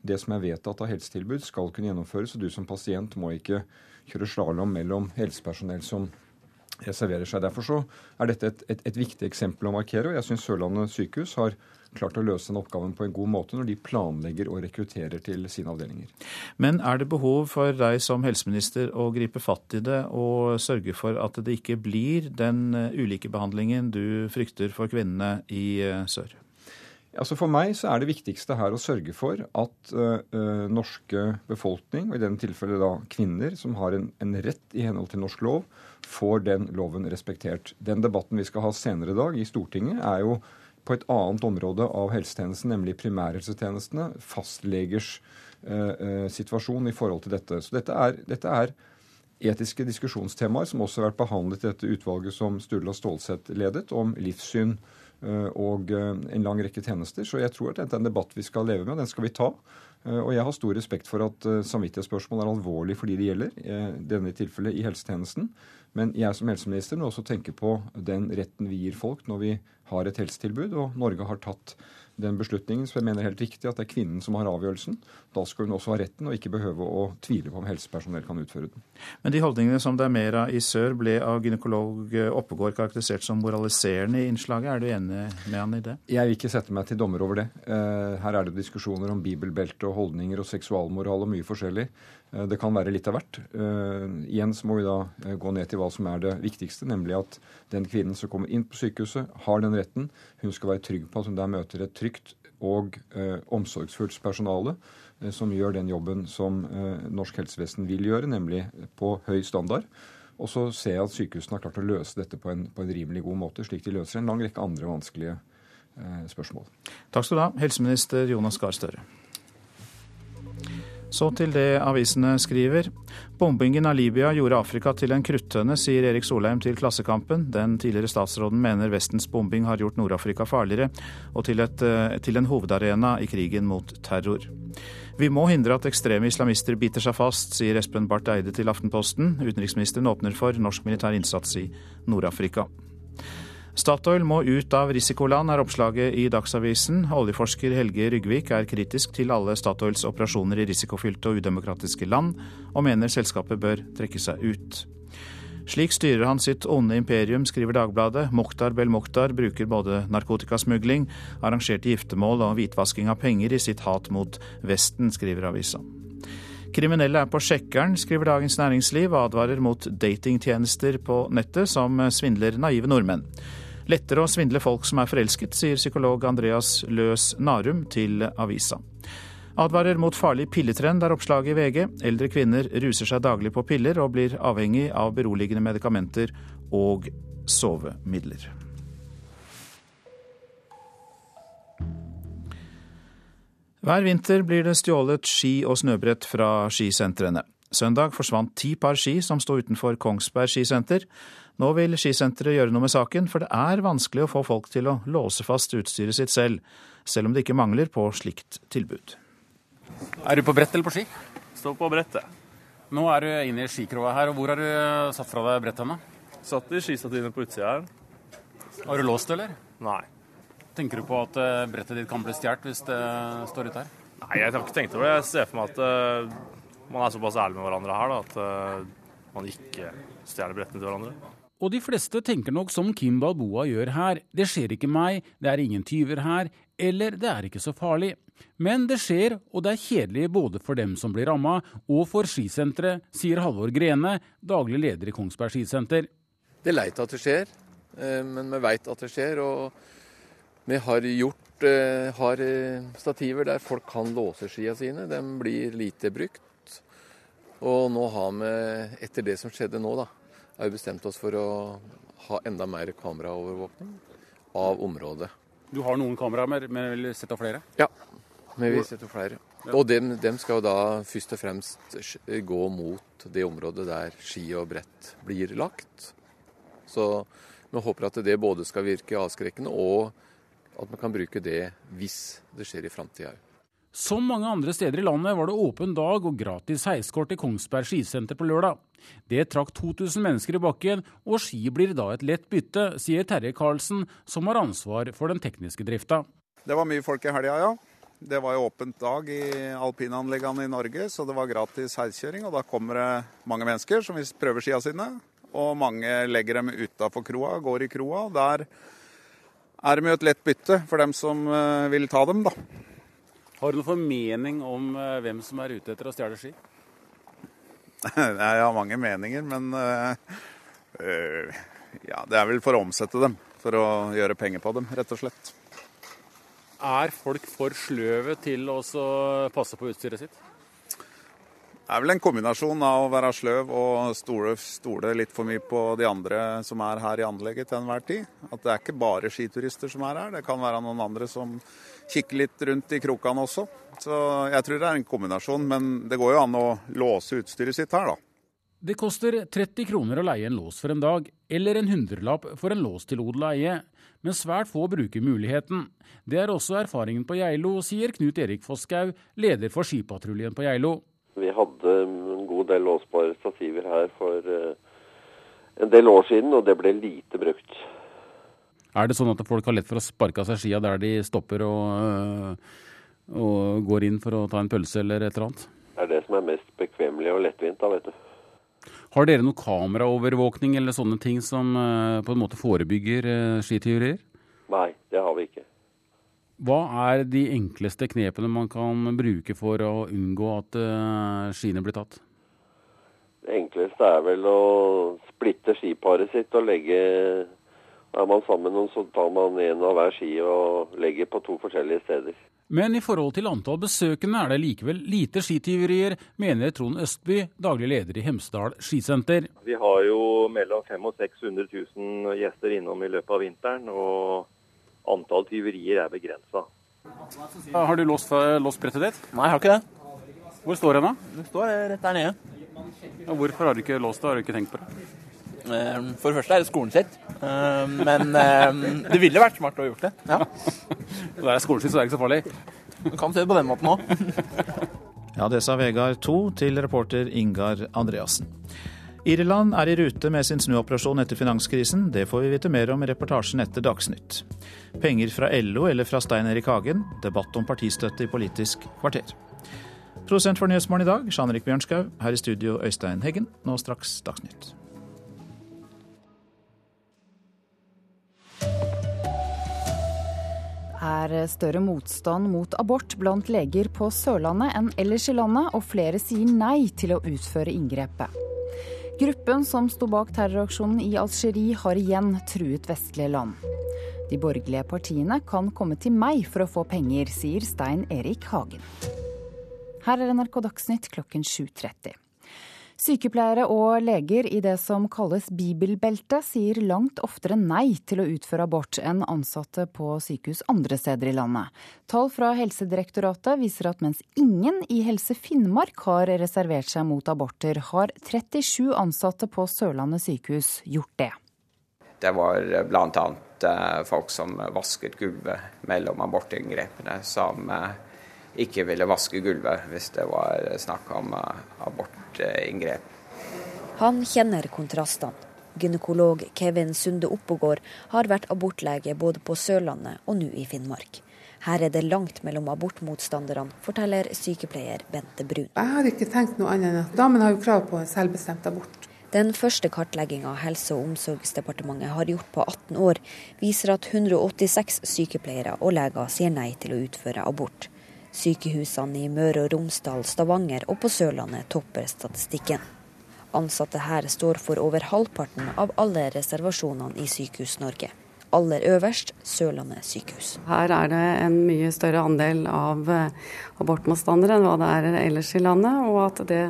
Det som er vedtatt av helsetilbud, skal kunne gjennomføres, og du som pasient må ikke kjøre slalåm mellom helsepersonell som reserverer seg. Derfor så er dette et, et, et viktig eksempel å markere, og jeg syns Sørlandet sykehus har klart å løse den oppgaven på en god måte når de planlegger og rekrutterer til sine avdelinger. Men er det behov for deg som helseminister å gripe fatt i det og sørge for at det ikke blir den eh, ulike behandlingen du frykter for kvinnene i eh, sør? Altså For meg så er det viktigste her å sørge for at uh, norske befolkning, og i denne tilfellet da kvinner, som har en, en, rett i henhold til norsk lov, får den loven respektert. Den debatten vi skal ha senere i dag i Stortinget, er jo på et annet område av helsetjenesten, nemlig primærhelsetjenestene, fastlegers eh, eh, situasjon i forhold til dette. Så dette er, dette er, etiske diskusjonstemaer som også har vært behandlet i dette utvalget som Sturla Stålseth ledet, om livssyn eh, og eh, en lang rekke tjenester. Så jeg tror at dette er en debatt vi skal leve med, og den skal vi ta. Eh, og jeg har stor respekt for at samvittighetsspørsmål er alvorlig for de det gjelder, denne tilfellet i helsetjenesten. Men jeg som helseminister må også tenke på den retten vi gir folk når vi har et helsetilbud, og Norge har tatt den beslutningen, så jeg mener helt riktig at det er kvinnen som har avgjørelsen. Da skal hun også ha retten, og ikke behøve å tvile på om helsepersonell kan utføre den. Men de holdningene som det er mer av i sør, ble av gynekolog Oppegård karakterisert som moraliserende i innslaget. Er du enig med han i det? Jeg vil ikke sette meg til dommer over det. Eh, her er det diskusjoner om bibelbelte og holdninger og seksualmoral og mye forskjellig. Eh, det kan være litt av hvert. Uh, igjen så må vi da uh, gå ned til hva som er det viktigste, nemlig at den kvinnen som kommer inn på sykehuset, har den retten. Hun skal være trygg på at hun der møter et trygt og omsorgsfullt personale som gjør den jobben som norsk helsevesen vil gjøre, nemlig på høy standard. Og så ser jeg at sykehusene har klart å løse dette på en, på en rimelig god måte, slik de løser en lang rekke andre vanskelige spørsmål. Takk skal du ha, helseminister Jonas Gahr Støre. Så til det avisene skriver. Bombingen av Libya gjorde Afrika til en kruttønne, sier Erik Solheim til Klassekampen. Den tidligere statsråden mener Vestens bombing har gjort Nord-Afrika farligere, og til, et, eh, til en hovedarena i krigen mot terror. Vi må hindre at ekstreme islamister biter seg fast, sier Espen Barth Eide til Aftenposten. Utenriksministeren åpner for norsk militær innsats i Nord-Afrika. Statoil må ut av risikoland, er oppslaget i Dagsavisen. Oljeforsker Helge Ryggvik er kritisk til alle Statoils operasjoner i risikofylte og udemokratiske land, og mener selskapet bør trekke seg ut. Slik styrer han sitt onde imperium, skriver Dagbladet. Mokhtar Bel-Mokhtar bruker både narkotikasmugling, arrangerte giftermål og hvitvasking av penger i sitt hat mot Vesten, skriver avisa. Kriminelle er på sjekkeren, skriver Dagens Næringsliv, og advarer mot datingtjenester på nettet som svindler naive nordmenn. Lettere å svindle folk som er forelsket, sier psykolog Andreas Løs Narum til avisa. Advarer mot farlig pilletrend er oppslaget i VG. Eldre kvinner ruser seg daglig på piller og blir avhengig av beroligende medikamenter og sovemidler. Hver vinter blir det stjålet ski og snøbrett fra skisentrene. Søndag forsvant ti par ski som sto utenfor Kongsberg skisenter. Nå vil skisenteret gjøre noe med saken, for det er vanskelig å få folk til å låse fast utstyret sitt selv, selv om det ikke mangler på slikt tilbud. Er du på brett eller på ski? Står på brettet. Nå er du inne i skikroa her, og hvor har du satt fra deg brettet? Satt i skistativet på utsida her. Har du låst det, eller? Nei. Tenker du på at eh, brettet ditt kan bli stjålet hvis det står ute her? Nei, jeg har ikke tenkt over det. Jeg ser for meg at uh, man er såpass ærlig med hverandre her da, at uh, man ikke stjeler brettene til hverandre. Og de fleste tenker nok som Kim Balboa gjør her. Det skjer ikke meg, det er ingen tyver her, eller det er ikke så farlig. Men det skjer, og det er kjedelig både for dem som blir ramma, og for skisenteret, sier Halvor Grene, daglig leder i Kongsberg skisenter. Det er leit at det skjer, eh, men vi veit at det skjer. Og vi har gjort har stativer der folk kan låse skia sine. De blir lite brukt. Og nå har vi, etter det som skjedde nå, da, har vi bestemt oss for å ha enda mer kameraovervåkning av området. Du har noen kameraer, men vil sette flere? Ja, vi vil sette flere. Og dem, dem, skal da først og fremst gå mot det området der ski og brett blir lagt. Så vi håper at det både skal virke avskrekkende, og at vi kan bruke det hvis det skjer i framtida òg. Som mange andre steder i landet var det åpen dag og gratis heiskort i Kongsberg skisenter på lørdag. Det trakk 2000 mennesker i bakken, og ski blir da et lett bytte, sier Terje Karlsen, som har ansvar for den tekniske drifta. Det var mye folk i helga, ja. Det var jo åpent dag i alpinanleggene i Norge, så det var gratis heiskjøring. Og da kommer det mange mennesker som vil prøve skia sine. Og mange legger dem utafor kroa, går i kroa. Der er de jo et lett bytte for dem som eh, vil ta dem, da. Har du noen formening om uh, hvem som er ute etter å stjele ski? Jeg har mange meninger, men uh, ja, det er vel for å omsette dem. For å gjøre penger på dem, rett og slett. Er folk for sløve til å passe på utstyret sitt? Det er vel en kombinasjon av å være sløv og stole, stole, litt for mye på de andre som er her i anlegget til enhver tid. At det er ikke bare skiturister som er her, det kan være noen andre som kikker litt rundt i krokene også. Så jeg tror det er en kombinasjon, men det går jo an å låse utstyret sitt her, da. Det koster 30 kroner å leie en lås for en dag, eller en hundrelapp for en lås til odel og eie, men svært få bruker muligheten. Det er også erfaringen på Geilo, sier Knut Erik Fosskau, leder for Skipatruljen på Geilo. Vi hadde en god del låsbare stativer her for eh, en del år siden, og det ble lite brukt. Er det sånn at folk har lett for å sparke av seg skia der de stopper og, øh, og, går inn for å ta en pølse eller et eller annet? Det er det som er mest bekvemmelig og lettvint, da, vet du. Har dere noe kameraovervåkning eller sånne ting som øh, på en måte forebygger skityverier? Nei, det har vi ikke. Hva er de enkleste knepene man kan bruke for å unngå at skiene blir tatt? Det enkleste er vel å splitte skiparet sitt og legge er man sammen, så tar man en av hver ski og legger på to forskjellige steder. Men i forhold til antall besøkende er det likevel lite skityverier, mener Trond Østby, daglig leder i Hemsedal skisenter. Vi har jo mellom 500 og 600 000 gjester innom i løpet av vinteren. og antall tyverier er begrensa. Har du låst, låst brettet ditt? Nei, jeg har ikke det. Hvor står den da? Det står rett der nede. Ja, hvorfor har du ikke låst det? Har du ikke tenkt på det? Eh, for det første er det skolen sitt, eh, men eh, det ville vært smart å ha gjort det. Ja. Det er skolen sitt, så det er ikke så farlig. Du kan se det på den måten òg. Ja, det sa Vegard 2 til reporter Ingar Andreassen. Irland er i rute med sin snuoperasjon etter finanskrisen. Det får vi vite mer om i reportasjen etter Dagsnytt. Penger fra LO eller fra Stein Erik Hagen. Debatt om partistøtte i Politisk kvarter. Prosent for Nyhetsmorgen i dag, Jean-Erik Bjørnskau. Her i studio, Øystein Heggen. Nå straks Dagsnytt. er større motstand mot abort blant leger på Sørlandet enn ellers i landet, og flere sier nei til å utføre inngrepet. Gruppen som sto bak terroraksjonen i Algerie har igjen truet vestlige land. De borgerlige partiene kan komme til meg for å få penger, sier Stein Erik Hagen. Her er NRK Dagsnytt klokken 7.30. Sykepleiere og leger i det som kalles bibelbeltet, sier langt oftere nei til å utføre abort enn ansatte på sykehus andre steder i landet. Tall fra Helsedirektoratet viser at mens ingen i Helse Finnmark har reservert seg mot aborter, har 37 ansatte på Sørlandet sykehus gjort det. Det var bl.a. Eh, folk som vasket gulvet mellom abortinngrepene, som eh, ikke ville vaske gulvet hvis det var snakk om eh, abortinngrep. Han kjenner kontrastene. Gynekolog Kevin Sunde Oppegård har vært abortlege både på Sørlandet og nå i Finnmark. Her er det langt mellom abortmotstanderne, forteller sykepleier Bente Brun. Jeg har ikke tenkt noe annet enn at damen har jo krav på en selvbestemt abort. Den første kartlegginga Helse- og omsorgsdepartementet har gjort på 18 år, viser at 186 sykepleiere og leger sier nei til å utføre abort. Sykehusene i Møre og Romsdal, Stavanger og på Sørlandet topper statistikken. Ansatte her står for over halvparten av alle reservasjonene i Sykehus-Norge. Aller øverst Sørlandet sykehus. Her er det en mye større andel av eh, abortmotstandere enn hva det er ellers i landet, og at det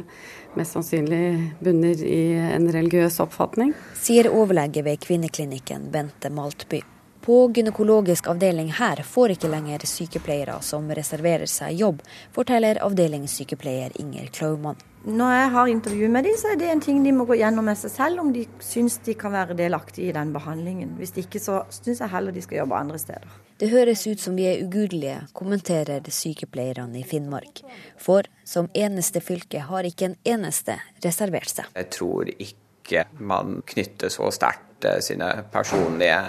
mest sannsynlig bunner i en religiøs oppfatning. Sier overlege ved kvinneklinikken Bente Maltby. På gynekologisk avdeling her får ikke lenger sykepleiere som reserverer seg jobb, forteller avdelingssykepleier Inger Klaumann. Når jeg har intervju med dem, så er det en ting de må gå gjennom med seg selv, om de syns de kan være delaktige i den behandlingen. Hvis ikke, så syns jeg heller de skal jobbe andre steder. Det høres ut som vi er ugudelige, kommenterer sykepleierne i Finnmark. For som eneste fylke har ikke en eneste reservert seg. Jeg tror ikke man knytter så sterkt eh, sine personlige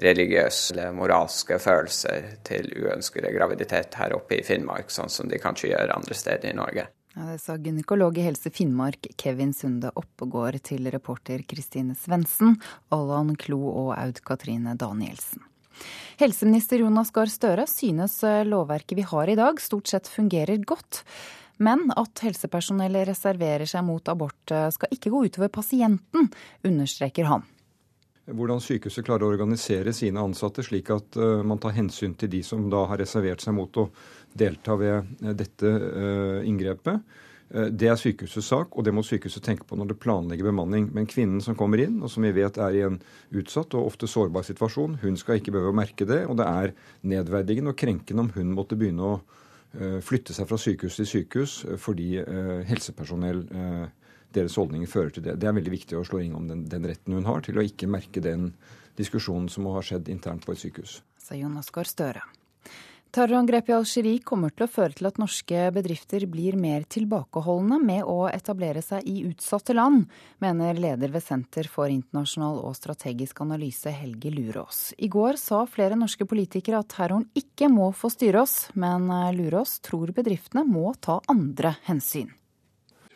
religiøse eller moralske følelser til uønskede graviditet her oppe i Finnmark, sånn som de kanskje gjør andre steder i Norge. Ja, det sa gynekolog i Helse Finnmark Kevin Sunde Oppegård til reporter Kristine Svendsen, Allan Klo og Aud Katrine Danielsen. Helseminister Jonas Gahr Støre synes eh, lovverket vi har i dag stort sett fungerer godt. Men at helsepersonell reserverer seg mot abort eh, skal ikke gå utover pasienten, understreker han hvordan sykehuset klarer å organisere sine ansatte, slik at uh, man tar hensyn til de som da har reservert seg mot å delta ved uh, dette uh, inngrepet. Det er sykehusets sak, og det må sykehuset tenke på når det planlegger bemanning. Men kvinnen som kommer inn, og som vi vet er i en utsatt og ofte sårbar situasjon, hun skal ikke behøve å merke det. Og det er nedverdigende og krenkende om hun måtte begynne å flytte seg fra sykehus til sykehus fordi helsepersonell deres holdninger fører til det. Det er veldig viktig å slå ring om den, den, retten hun har til å ikke merke den diskusjonen som må ha skjedd internt på et sykehus. Sa Jonas Gahr Støre. Terrorangrepet i Algerie kommer til å føre til at norske bedrifter blir mer tilbakeholdne med å etablere seg i utsatte land, mener leder ved Senter for internasjonal og strategisk analyse Helge Lurås. I går sa flere norske politikere at terroren ikke må få styre oss, men Lurås tror bedriftene må ta andre hensyn.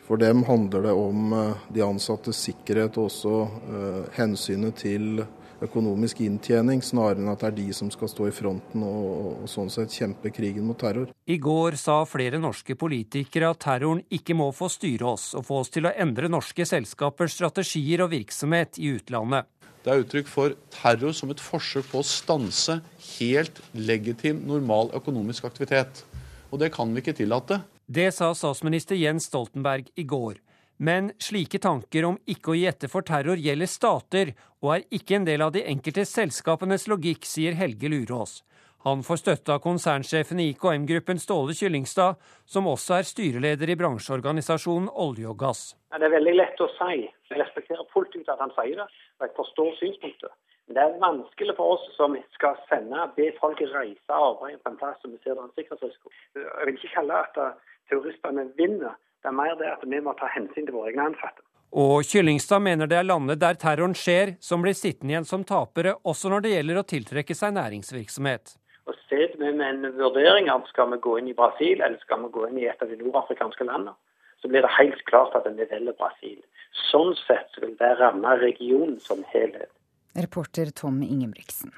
For dem handler det om eh, de ansattes sikkerhet og også uh, hensynet til økonomisk inntjening, snarere enn at det er de som skal stå i fronten og, og sånn sett kjempe krigen mot terror. I går sa flere norske politikere at terroren ikke må få styre oss og få oss til å endre norske selskapers strategier og virksomhet i utlandet. Det er uttrykk for terror som et forsøk på å stanse helt legitim, normal økonomisk aktivitet. Og det kan vi ikke tillate. Det sa statsminister Jens Stoltenberg i går. Men slike tanker om ikke å gi etter for terror gjelder stater, og er ikke en del av de enkelte selskapenes logikk, sier Helge Lurås. Han får støtte av konsernsjefen i IKM-gruppen Ståle Kyllingstad, som også er styreleder i bransjeorganisasjonen Olje og gass. Det er veldig lett å si. Jeg respekterer fullt ut at han sier det, og jeg forstår synspunktet. Det er vanskelig for oss som skal sende, be folk reise og arbeide på en plass som vi ser det er en sikkerhetsrisiko. Jeg vil ikke kalle at terroristene vinner. Det er mer det at vi må ta hensyn til våre egne ansatte. Og Kyllingstad mener det er landene der terroren skjer, som blir sittende igjen som tapere, også når det gjelder å tiltrekke seg næringsvirksomhet. Og Sett med en vurdering av skal vi gå inn i Brasil eller skal vi gå inn i et av de nordafrikanske landene, så blir det helt klart at vi velger Brasil. Sånn sett vil det ramme regionen som helhet. Reporter Tom Ingebrigtsen.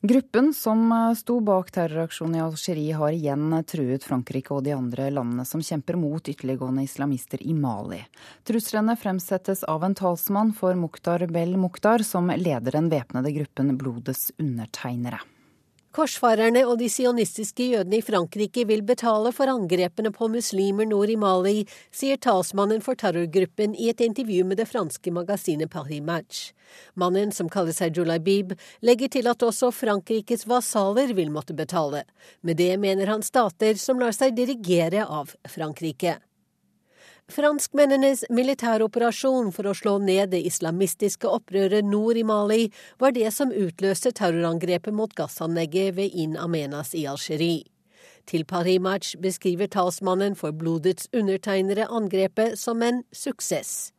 Gruppen som eh, sto bak terroraksjonen i Algerie, har igjen truet Frankrike og de andre landene som kjemper mot ytterliggående islamister i Mali. Truslene fremsettes av en talsmann for Mukhtar Bel Mukhtar, som leder den væpnede gruppen Blodets undertegnere. Korsfarerne og de sionistiske jødene i Frankrike vil betale for angrepene på muslimer nord i Mali, sier talsmannen for terrorgruppen i et intervju med det franske magasinet Paris Match. Mannen, som kaller seg Jolabib, legger til at også Frankrikes vasaler vil måtte betale. Med det mener han stater som lar seg dirigere av Frankrike. Franskmennenes militæroperasjon for å slå ned det islamistiske opprøret nord i Mali var det som utløste terrorangrepet mot gassanlegget ved In Amenas i Algerie. Til Paris Match beskriver talsmannen for blodets undertegnere angrepet som en suksess.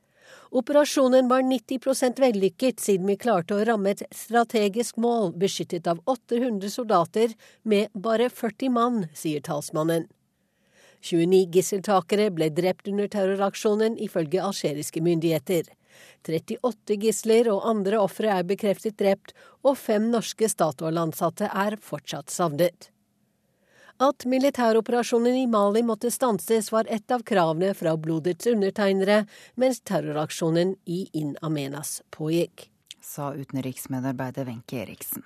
Operasjonen var 90 vellykket siden vi klarte å ramme et strategisk mål beskyttet av 800 soldater med bare 40 mann, sier talsmannen. 29 gisseltakere ble drept under terroraksjonen, ifølge algeriske myndigheter. 38 gisler og andre ofre er bekreftet drept, og fem norske Statoil-ansatte er fortsatt savnet. At militæroperasjonen i Mali måtte stanses, var et av kravene fra blodets undertegnere mens terroraksjonen i In Amenas pågikk. Sa utenriksmedarbeider Wenche Eriksen.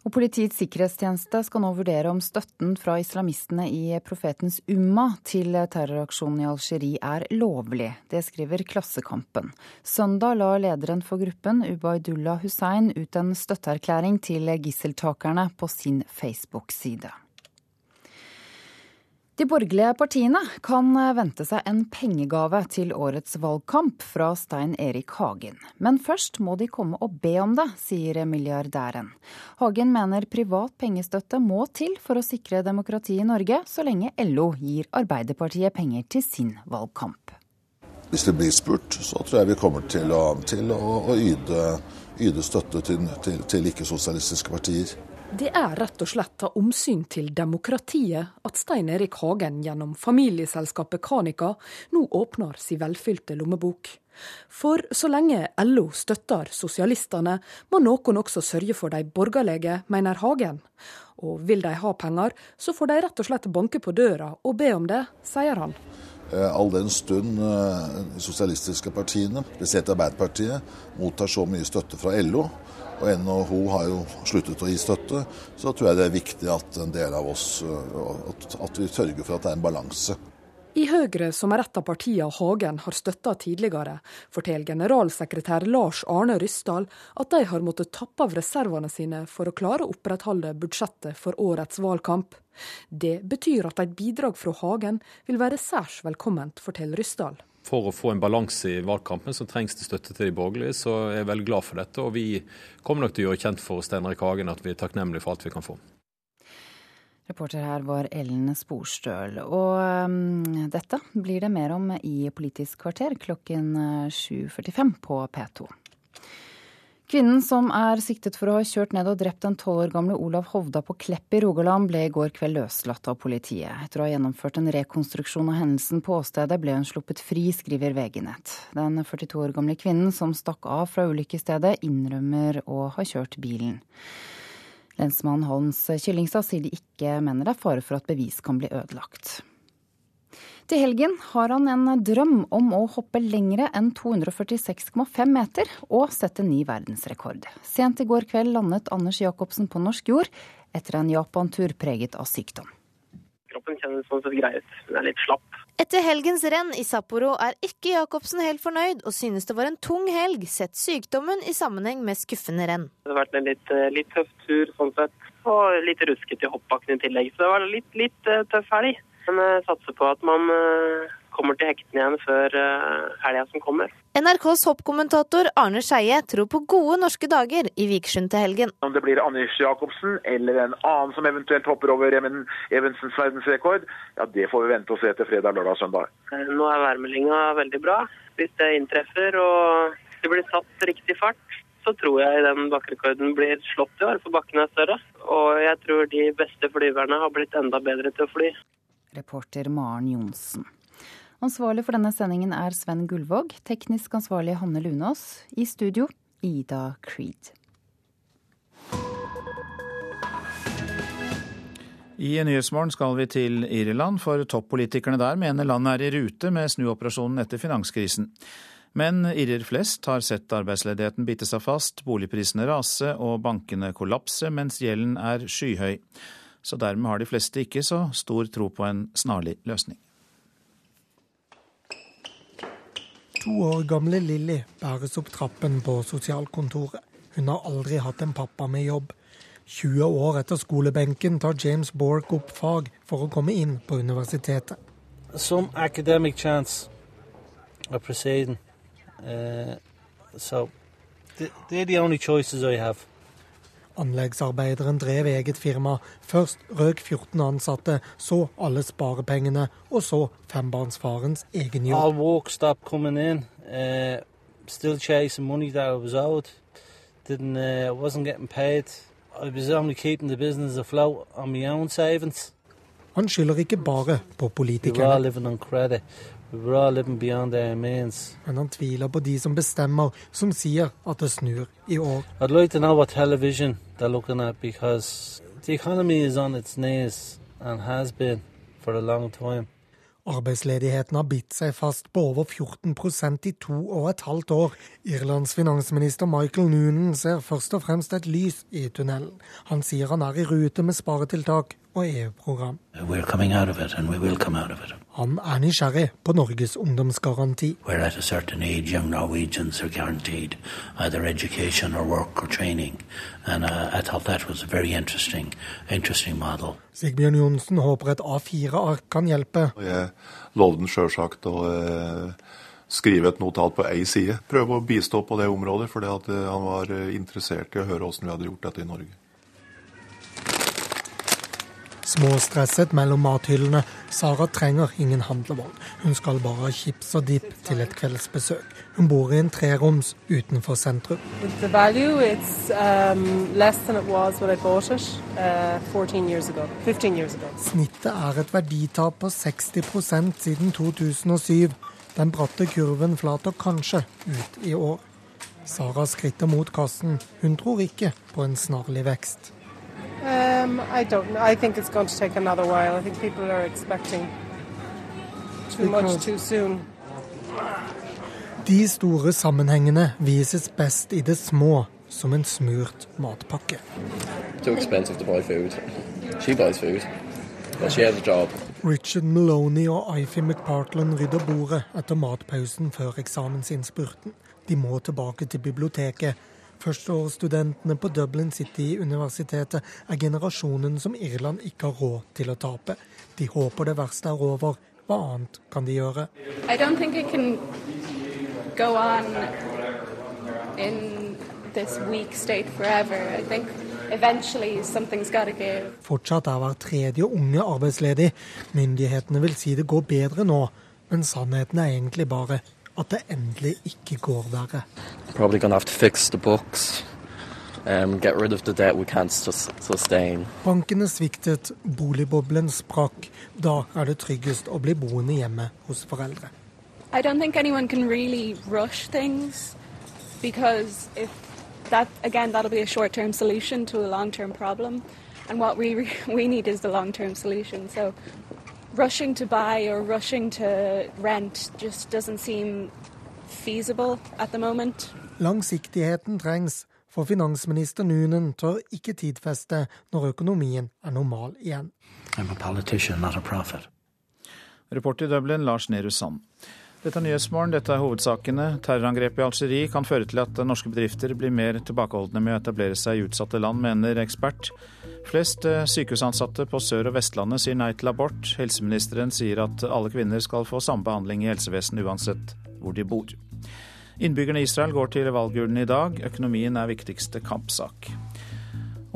Og Politiets sikkerhetstjeneste skal nå vurdere om støtten fra islamistene i Profetens Umma til terroraksjonen i Algerie er lovlig. Det skriver Klassekampen. Søndag la lederen for gruppen, Ubaydullah Hussein, ut en støtteerklæring til gisseltakerne på sin Facebook-side. De borgerlige partiene kan vente seg en pengegave til årets valgkamp fra Stein Erik Hagen. Men først må de komme og be om det, sier milliardæren. Hagen mener privat pengestøtte må til for å sikre demokratiet i Norge, så lenge LO gir Arbeiderpartiet penger til sin valgkamp. Hvis det blir spurt, så tror jeg vi kommer til å, til å, å yde, yde, støtte til, til, til ikke-sosialistiske partier. Det er rett og slett av omsyn til demokratiet at Stein Erik Hagen gjennom familieselskapet Kanika nå åpner sin velfylte lommebok. For så lenge LO støtter sosialistene, må noen også sørge for de borgerlige, mener Hagen. Og vil de ha penger, så får de rett og slett banke på døra og be om det, sier han. Eh, all den stund eh, de sosialistiske partiene, spesielt Arbeiderpartiet, mottar så mye støtte fra LO, og NHO har jo sluttet å gi støtte, så tror jeg det er viktig at en del av oss at vi sørger for at det er en balanse. I Høyre, som er et av partiene Hagen har støtta tidligere, forteller generalsekretær Lars Arne Ryssdal at de har måttet tappe av reservene sine for å klare å opprettholde budsjettet for årets valgkamp. Det betyr at et bidrag fra Hagen vil være særs velkomment, forteller Ryssdal for å få en balanse i valgkampen, så trengs det støtte til de borgerlige. Så jeg er veldig glad for dette. Og vi kommer nok til å gjøre kjent for Stein Hagen at vi er takknemlige for alt vi kan få. Reporter her var Ellen Sporstøl. Og um, dette blir det mer om i Politisk kvarter klokken 7.45 på P2. Kvinnen som er siktet for å ha kjørt ned og drept den tolv år gamle Olav Hovda på Klepp i Rogaland, ble i går kveld løslatt av politiet. Etter å ha gjennomført en rekonstruksjon av hendelsen på åstedet, ble hun sluppet fri, skriver VG-nett. Den 42 år gamle kvinnen som stakk av fra ulykkesstedet, innrømmer å ha kjørt bilen. Lensmann Hans Kyllingstad sier de ikke mener det er fare for at bevis kan bli ødelagt. Til helgen har han en drøm om å hoppe lengre enn 246,5 meter og sette ny verdensrekord. Sent i går kveld landet Anders Jacobsen på norsk jord etter en Japan-tur preget av sykdom. Kroppen kjennes sånn sett grei ut, den er litt slapp. Etter helgens renn i Sapporo er ikke Jacobsen helt fornøyd, og synes det var en tung helg, sett sykdommen i sammenheng med skuffende renn. Det har vært en litt, eh, litt tøff tur sånn sett, og litt ruskete i hoppbakken i tillegg. Så det var litt, litt uh, tøff helg. Men jeg satser på at man uh, kommer til hektene igjen før uh, helga som kommer. NRKs hoppkommentator Arne Skeie tror på gode norske dager i Vikersund til helgen. Om det blir Anders Jacobsen eller en annen som eventuelt hopper over Even Evensens verdensrekord, ja det får vi vente og se til fredag, lørdag og søndag. Nå er værmeldinga veldig bra. Hvis det inntreffer og det blir satt riktig fart, så tror jeg den bakkerekorden blir slått i år, for bakken er større. Og jeg tror de beste flyverne har blitt enda bedre til å fly. Reporter Maren Johnsen. Ansvarlig for denne sendingen er Sven Gullvåg, teknisk ansvarlig Hanne Lunås. I studio Ida Creed. I Nyhetsmorgen skal vi til Irland, for toppolitikerne der mener landet er i rute med snuoperasjonen etter finanskrisen. Men irrer flest har sett arbeidsledigheten bite seg fast, boligprisene rase og bankene kollapse, mens gjelden er skyhøy. Så dermed har de fleste ikke så stor tro på en snarlig løsning. To år gamle Lilly bæres opp trappen på sosialkontoret. Hun har aldri hatt en pappa med jobb. 20 år etter skolebenken tar James Bork opp fag for å komme inn på universitetet. Some academic chance of proceeding. Uh, so they're the only choices I have. Anleggsarbeideren drev eget firma. Først røk 14 ansatte, så alle sparepengene, og så fembarnsfarens egen jobb. All work stopped coming in. Uh, still chasing money that I was owed. Didn't, uh, wasn't getting paid. I was only keeping the business afloat on my own savings. Han skylder ikke bare på politikerne, men han tviler på de som bestemmer, som sier at det snur i år. Like to know what television they're looking at because the economy is on its knees and has been for a long time. Arbeidsledigheten har bitt seg fast på over 14% i to og et halvt år. Irlands finansminister Michael Noonan ser først og fremst et lys i tunnelen. Han sier han er i rute med sparetiltak og EU-program. We're coming out of it, and we will come out of it. Han er nysgjerrig på Norges ungdomsgaranti. Where at age, young Norwegians are guaranteed either education or or training. And uh, I thought that was a very interesting, interesting. Sigbjørn Johnsen håper et A4-ark kan hjelpe. Jeg lovde sjølsagt å eh, skrive et notat på ei side. Prøve å bistå på det området, fordi eh, han var eh, interessert i å høre hvordan vi hadde gjort dette i Norge. Småstresset mellom mathyllene. Sara trenger ingen handlevogn. Hun skal bare ha chips og dipp til et kveldsbesøk. Hun bor i en treroms utenfor sentrum. Value, um, it uh, 14 years ago, 15 years ago. Snittet er et verditap på 60% siden 2007. Den bratte kurven flater kanskje ut i år. Sara skritter mot kassen. Hun tror ikke på en snarlig vekst. Um, I don't know. I think it's going to take another while. I think people are expecting too much too soon. De store sammenhengene vises best i det små, som en smurt matpakke. Too expensive to buy food. She buys food, but she has a job. Richard Maloney og Ify McPartland rydder bordet etter matpausen før eksamensinnspurten. De må tilbake til biblioteket. Førsteårsstudentene på Dublin City-universitetet er generasjonen som Irland ikke har råd til å tape. De håper det verste er over. Hva annet kan de gjøre? Fortsatt er hver tredje unge arbeidsledig. Myndighetene vil si det går bedre nå, men sannheten er egentlig bare at det endelig ikke går verre. Probably gonna have to fix the books, um, get rid of the debt we can't sus- sustain. Bankene sviktet, boligboblen sprakk. Da er det tryggest å bli boende hjemme hos foreldre. I don't think anyone can really rush things because if that again that'll be a short-term solution to a long-term problem and what we we need is the long-term solution. So rushing to buy or rushing to rent just doesn't seem feasible at the moment. Langsiktigheten trengs, for finansminister Nunen tør ikke tidfeste når økonomien er normal igjen. I'm a politician, not a prophet. Reporter i Dublin, Lars Nehru Sand. Dette er Nyhetsmorgen, dette er hovedsakene. Terrorangrepet i Algerie kan føre til at norske bedrifter blir mer tilbakeholdne med å etablere seg i utsatte land, mener ekspert. Flest eh, sykehusansatte på Sør- og Vestlandet sier nei til abort. Helseministeren sier at alle kvinner skal få samme behandling i helsevesenet uansett hvor de bor. Innbyggerne i Israel går til valgurnene i dag. Økonomien er viktigste kampsak.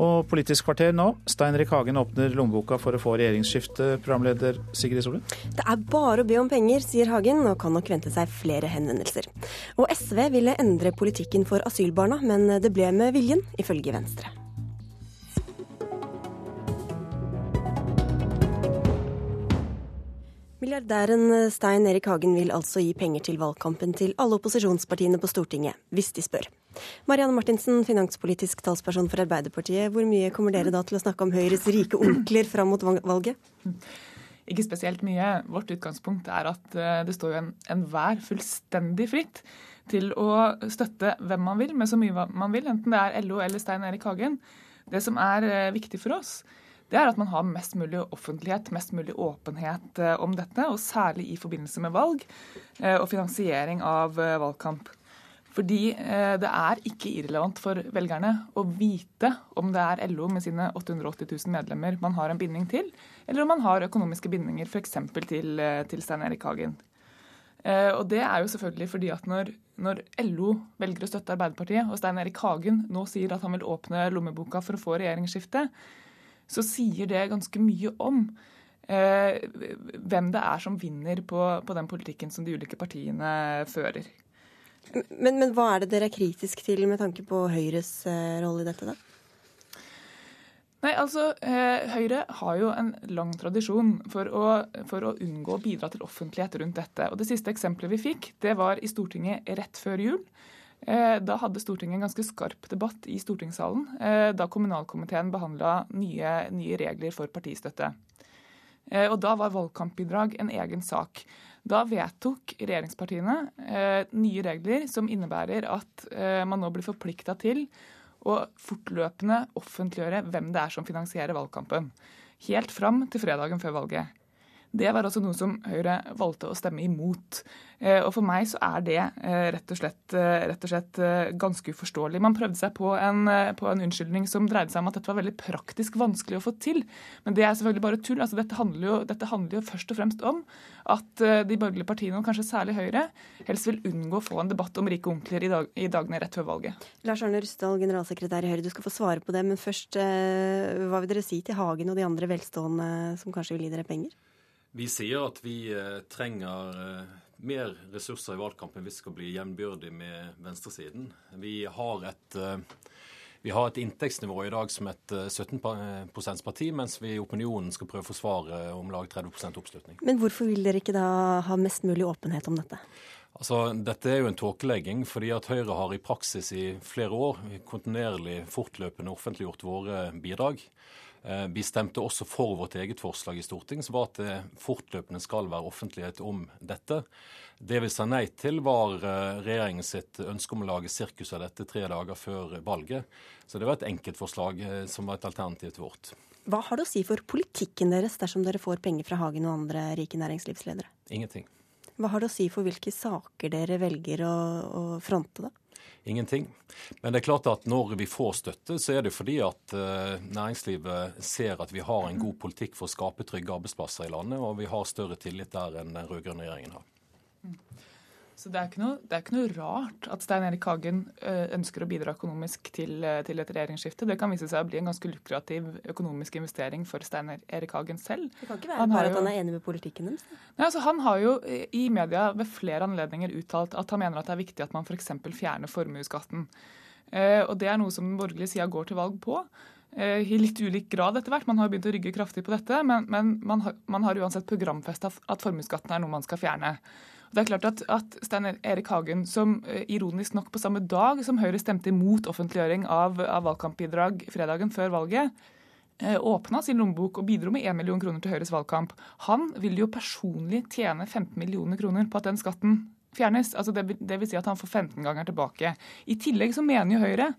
Og Politisk kvarter nå. Stein Rik Hagen åpner lommeboka for å få regjeringsskifte, programleder Sigrid Solund. Det er bare å be om penger, sier Hagen, og kan nok vente seg flere henvendelser. Og SV ville endre politikken for asylbarna, men det ble med viljen, ifølge Venstre. Milliardæren Stein Erik Hagen vil altså gi penger til valgkampen til alle opposisjonspartiene på Stortinget, hvis de spør. Marianne Martinsen, finanspolitisk talsperson for Arbeiderpartiet. Hvor mye kommer dere da til å snakke om Høyres rike onkler fram mot valget? Ikke spesielt mye. Vårt utgangspunkt er at eh, det står jo enhver en fullstendig fritt til å støtte hvem man vil, med så mye man vil, enten det er LO eller Stein Erik Hagen. Det som er eh, viktig for oss, det er at man har mest mulig offentlighet, mest mulig åpenhet eh, om dette, og særlig i forbindelse med valg eh, og finansiering av eh, valgkamp. Fordi det er ikke irrelevant for velgerne å vite om det er LO med sine 880 000 medlemmer man har en binding til, eller om man har økonomiske bindinger f.eks. til, til Stein Erik Hagen. Og det er jo selvfølgelig fordi at når, når, LO velger å støtte Arbeiderpartiet, og Stein Erik Hagen nå sier at han vil åpne lommeboka for å få regjeringsskifte, så sier det ganske mye om eh, hvem det er som vinner på, på, den politikken som de ulike partiene fører. Men, men, hva er det dere er kritisk til med tanke på Høyres eh, rolle i dette, da? Nei, altså, eh, Høyre har jo en lang tradisjon for å, for å, unngå å bidra til offentlighet rundt dette. Og Det siste eksempelet vi fikk, det var i Stortinget rett før jul. Eh, da hadde Stortinget en ganske skarp debatt i stortingssalen eh, da kommunalkomiteen behandla nye, nye, regler for partistøtte. Eh, og Da var valgkampbidrag en egen sak. Da vedtok regjeringspartiene nye regler som innebærer at man nå blir forplikta til å fortløpende offentliggjøre hvem det er som finansierer valgkampen. Helt fram til fredagen før valget. Det var også noe som Høyre valgte å stemme imot. Eh, og For meg så er det eh, rett og slett, eh, rett og slett ganske uforståelig. Man prøvde seg på en, på en, unnskyldning som dreide seg om at dette var veldig praktisk vanskelig å få til. Men det er selvfølgelig bare tull. Altså, dette, handler jo, dette handler jo først og fremst om at de borgerlige partiene, og kanskje særlig Høyre, helst vil unngå å få en debatt om rike onkler i, dag, i dagene rett før valget. Lars Arne Rustdal, generalsekretær i Høyre, du skal få svare på det. Men først, hva vil dere si til Hagen og de andre velstående som kanskje vil gi dere penger? Vi sier at vi eh, trenger eh, mer ressurser i valgkampen hvis vi skal bli jevnbyrdig med venstresiden. Vi har et eh, vi har et inntektsnivå i dag som et 17 %-parti, mens vi i opinionen skal prøve å forsvare om lag 30% oppslutning. Men hvorfor vil dere ikke da ha mest mulig åpenhet om dette? Altså, Dette er jo en tåkelegging, fordi at Høyre har i praksis i flere år kontinuerlig fortløpende offentliggjort våre bidrag. Eh, vi stemte også for vårt eget forslag i Stortinget, som var at det fortløpende skal være offentlighet om dette. Det vi sa nei til, var regjeringen sitt ønske om å lage sirkus av dette tre dager før valget. Så det var et enkeltforslag eh, som var et alternativ til vårt. Hva har det å si for politikken deres dersom dere får penger fra Hagen og andre rike næringslivsledere? Ingenting. Hva har det å si for hvilke saker dere velger å, å fronte, da? Ingenting. Men det er klart at når vi får støtte, så er det fordi at uh, næringslivet ser at vi har en god politikk for å skape trygge arbeidsplasser i landet, og vi har større tillit der enn den rød-grønne regjeringen har. Så det er, noe, det er, ikke noe, rart at Stein Erik Hagen eh, ønsker å bidra økonomisk til, eh, til, et regjeringsskifte. Det kan vise seg å bli en ganske lukrativ økonomisk investering for Stein Erik Hagen selv. Det kan ikke være bare at han er enig med politikken deres? Nei, altså, han har jo i media ved flere anledninger uttalt at han mener at det er viktig at man f.eks. fjerner formuesskatten. Eh, og det er noe som den borgerlige sida går til valg på i litt ulik grad etter hvert. Man har begynt å rygge kraftig på dette, men, men man, har, man har uansett programfesta at formuesskatten er noe man skal fjerne. Det er klart at, at Stein Erik Hagen, som eh, ironisk nok på samme dag som Høyre stemte imot offentliggjøring av, av valgkampbidrag fredagen før valget, eh, åpna sin lommebok og bidro med 1 million kroner til Høyres valgkamp. Han vil jo personlig tjene 15 millioner kroner på at den skatten fjernes. Altså det, det vil si at han får 15 ganger tilbake. I tillegg så mener jo Høyre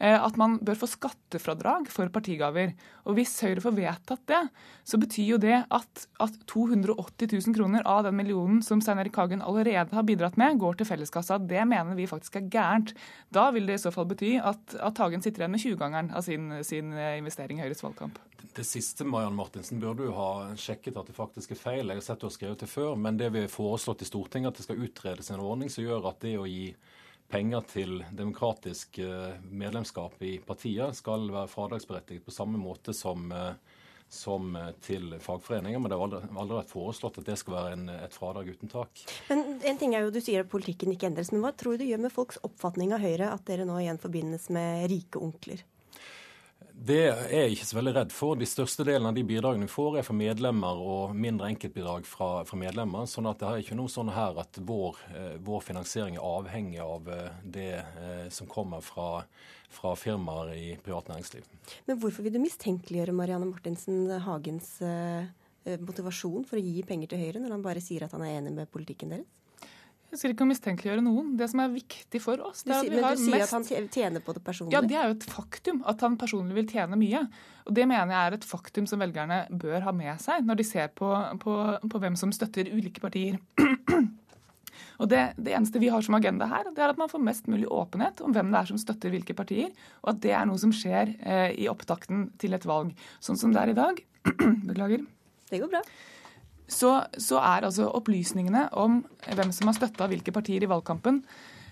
at man bør få skattefradrag for partigaver. Og hvis Høyre får vedtatt det, så betyr jo det at, at 280 000 kroner av den millionen som Stein Erik Hagen allerede har bidratt med, går til felleskassa. Det mener vi faktisk er gærent. Da vil det i så fall bety at, at Hagen sitter igjen med 20-gangeren av sin, sin eh, investering i Høyres valgkamp. Det siste Marianne Martinsen, burde du ha sjekket at det faktisk er feil. Jeg har sett du har skrevet det før, men det vi har foreslått i Stortinget, at det skal utredes en ordning som gjør at det å gi penger til demokratisk eh, medlemskap i partier skal være fradragsberettiget på samme måte som, eh, som eh, til fagforeninger. Men det har aldri, aldri vært foreslått at det skal være en, et fradrag uten tak. Men en ting er jo, Du sier at politikken ikke endres, men hva tror du det gjør med folks oppfatning av Høyre at dere nå igjen forbindes med rike onkler? Det er jeg ikke så veldig redd for. De største delen av de bidragene vi får, er fra medlemmer og mindre enkeltbidrag fra, fra medlemmer. sånn at det er ikke noe sånn her at vår, eh, vår finansiering er avhengig av eh, det eh, som kommer fra, fra, firmaer i privat næringsliv. Men hvorfor vil du mistenkeliggjøre Marianne Martinsen Hagens motivasjon for å gi penger til Høyre, når han bare sier at han er enig med politikken deres? Jeg skal ikke mistenkeliggjøre noen. Det som er viktig for oss du, Men du sier at han tjener på det personlig? Ja, det er jo et faktum at han personlig vil tjene mye. Og Det mener jeg er et faktum som velgerne bør ha med seg når de ser på, på, på hvem som støtter ulike partier. Og det, det, eneste vi har som agenda her, det er at man får mest mulig åpenhet om hvem det er som støtter hvilke partier, og at det er noe som skjer eh, i opptakten til et valg. Sånn som det er i dag. Beklager. Det går bra så, så er altså opplysningene om hvem som har støtta hvilke partier i valgkampen,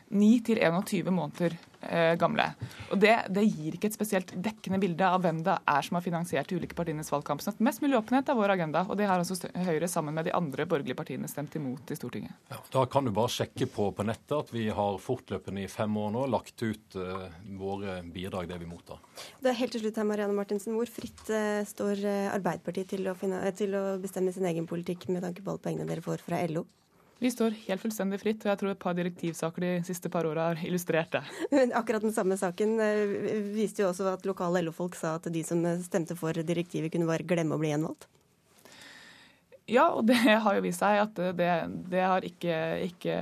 9 til 21 måneder eh, gamle. Og det, det, gir ikke et spesielt dekkende bilde av hvem det er som har finansiert de ulike partienes valgkamp. Så mest mulig åpenhet er vår agenda, og det har altså Høyre sammen med de andre borgerlige partiene stemt imot i Stortinget. Ja, da kan du bare sjekke på, på nettet at vi har fortløpende i fem år nå lagt ut eh, våre bidrag, det vi mottar. Det er helt til slutt her, Marianne Martinsen. Hvor fritt eh, står uh, Arbeiderpartiet til å, finne, til å bestemme sin egen politikk med tanke på alle pengene dere får fra LO? Vi står helt fullstendig fritt, og jeg tror et par direktivsaker de siste par åra har illustrert det. Men akkurat den samme saken eh, viste jo også at lokale LO-folk sa at de som stemte for direktivet, kunne bare glemme å bli gjenvalgt. Ja, og det har jo vist seg at det, det har ikke, ikke,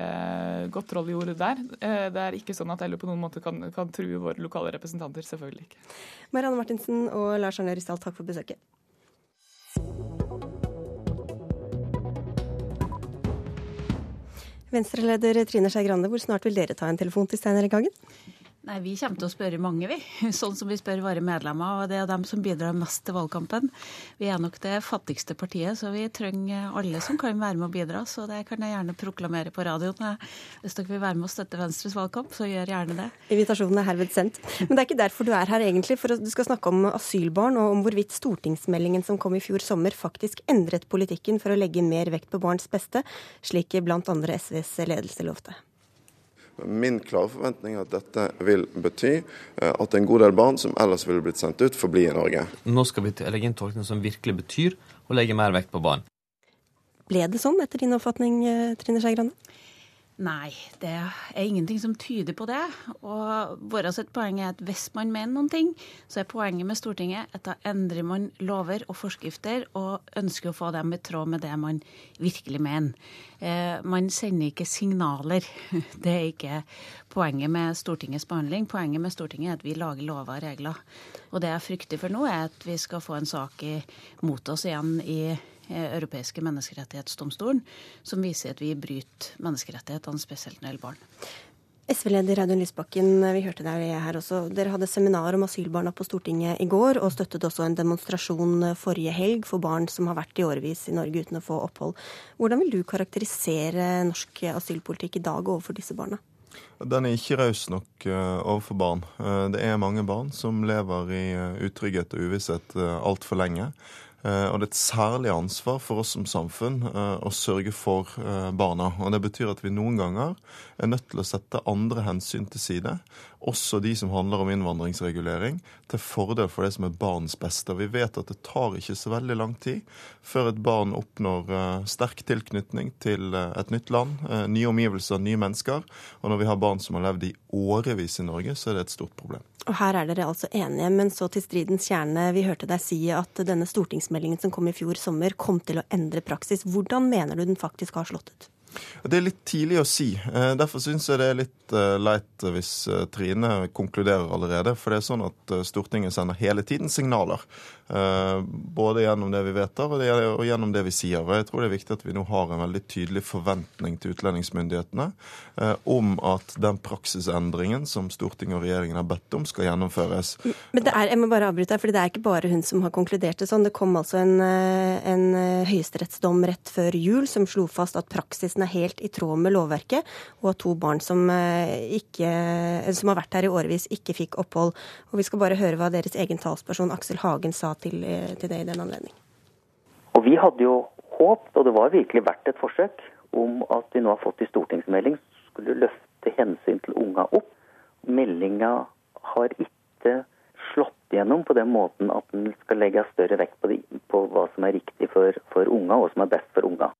gått roll i ordet der. Eh, det er ikke sånn at LO på noen måte kan, kan true våre lokale representanter. Selvfølgelig ikke. Marianne Martinsen og Lars Arne Rysdal, takk for besøket. Venstre-leder Trine Skei Grande, hvor snart vil dere ta en telefon til Stein Erik Hagen? Nei, Vi kommer til å spørre mange, vi. Sånn som vi spør våre medlemmer. Og det er dem som bidrar mest til valgkampen. Vi er nok det fattigste partiet, så vi trenger alle som kan være med å bidra. Så det kan jeg gjerne proklamere på radioen. Hvis dere vil være med å støtte Venstres valgkamp, så gjør gjerne det. Invitasjonen er herved sendt. Men det er ikke derfor du er her, egentlig. For du skal snakke om asylbarn, og om hvorvidt stortingsmeldingen som kom i fjor sommer, faktisk endret politikken for å legge mer vekt på barns beste, slik blant andre SVs ledelse lovte. Min klare forventning er at dette vil bety eh, at en god del barn som ellers ville blitt sendt ut, får bli i Norge. Nå skal vi legge inn tolkning som virkelig betyr å legge mer vekt på barn. Ble det sånn etter din oppfatning, eh, Trine Skei Grande? Nei, det er ingenting som tyder på det. Og vårt poeng er at hvis man mener noen ting, så er poenget med Stortinget at da endrer man lover og forskrifter og ønsker å få dem i tråd med det man virkelig mener. Eh, man sender ikke signaler. Det er ikke poenget med Stortingets behandling. Poenget med Stortinget er at vi lager lover og regler. Og det jeg frykter for nå, er at vi skal få en sak i, mot oss igjen i Eh, europeiske menneskerettighetsdomstolen, som viser at vi bryter menneskerettighetene, spesielt når det gjelder barn. SV-leder Audun Lysbakken, vi hørte deg her også. Dere hadde seminar om asylbarna på Stortinget i går, og støttet også en demonstrasjon forrige helg for barn som har vært i årevis i Norge uten å få opphold. Hvordan vil du karakterisere norsk asylpolitikk i dag overfor disse barna? Den er ikke raus nok eh, overfor barn. Eh, det er mange barn som lever i utrygghet og uvisshet altfor lenge. Eh, og det er et særlig ansvar for oss som samfunn eh, å sørge for eh, barna. Og Det betyr at vi noen ganger er nødt til å sette andre hensyn til side, også de som handler om innvandringsregulering, til fordel for det som er barns beste. Vi vet at det tar ikke så veldig lang tid før et barn oppnår sterk tilknytning til et nytt land, nye omgivelser, nye mennesker. Og når vi har barn som har levd i årevis i Norge, så er det et stort problem. Og her er dere altså enige, men så til stridens kjerne. Vi hørte deg si at denne stortingsmeldingen som kom i fjor sommer, kom til å endre praksis. Hvordan mener du den faktisk har slått ut? Det er litt tidlig å si. Eh, derfor syns jeg det er litt eh, leit hvis eh, Trine konkluderer allerede. For det er sånn at Stortinget sender hele tiden signaler. Både gjennom det vi vedtar og gjennom det vi sier. Og jeg tror det er viktig at vi nå har en veldig tydelig forventning til utlendingsmyndighetene om at den praksisendringen som Stortinget og regjeringen har bedt om, skal gjennomføres. Men det er, jeg må bare avbryte, her, for det er ikke bare hun som har konkludert det sånn. Det kom altså en, en høyesterettsdom rett før jul som slo fast at praksisen er helt i tråd med lovverket, og at to barn som, eh, ikke, som har vært her i årevis, ikke fikk opphold. Og Vi skal bare høre hva deres egen talsperson Aksel Hagen sa til, eh, til det i den anledning. Og Vi hadde jo håpet, og det var virkelig verdt et forsøk, om at vi nå har fått i stortingsmelding skulle løfte hensyn til unga opp. Meldinga har ikke slått gjennom på den måten at den skal legge større vekt på, de, på hva som er riktig for, for unga, og som er best for unga.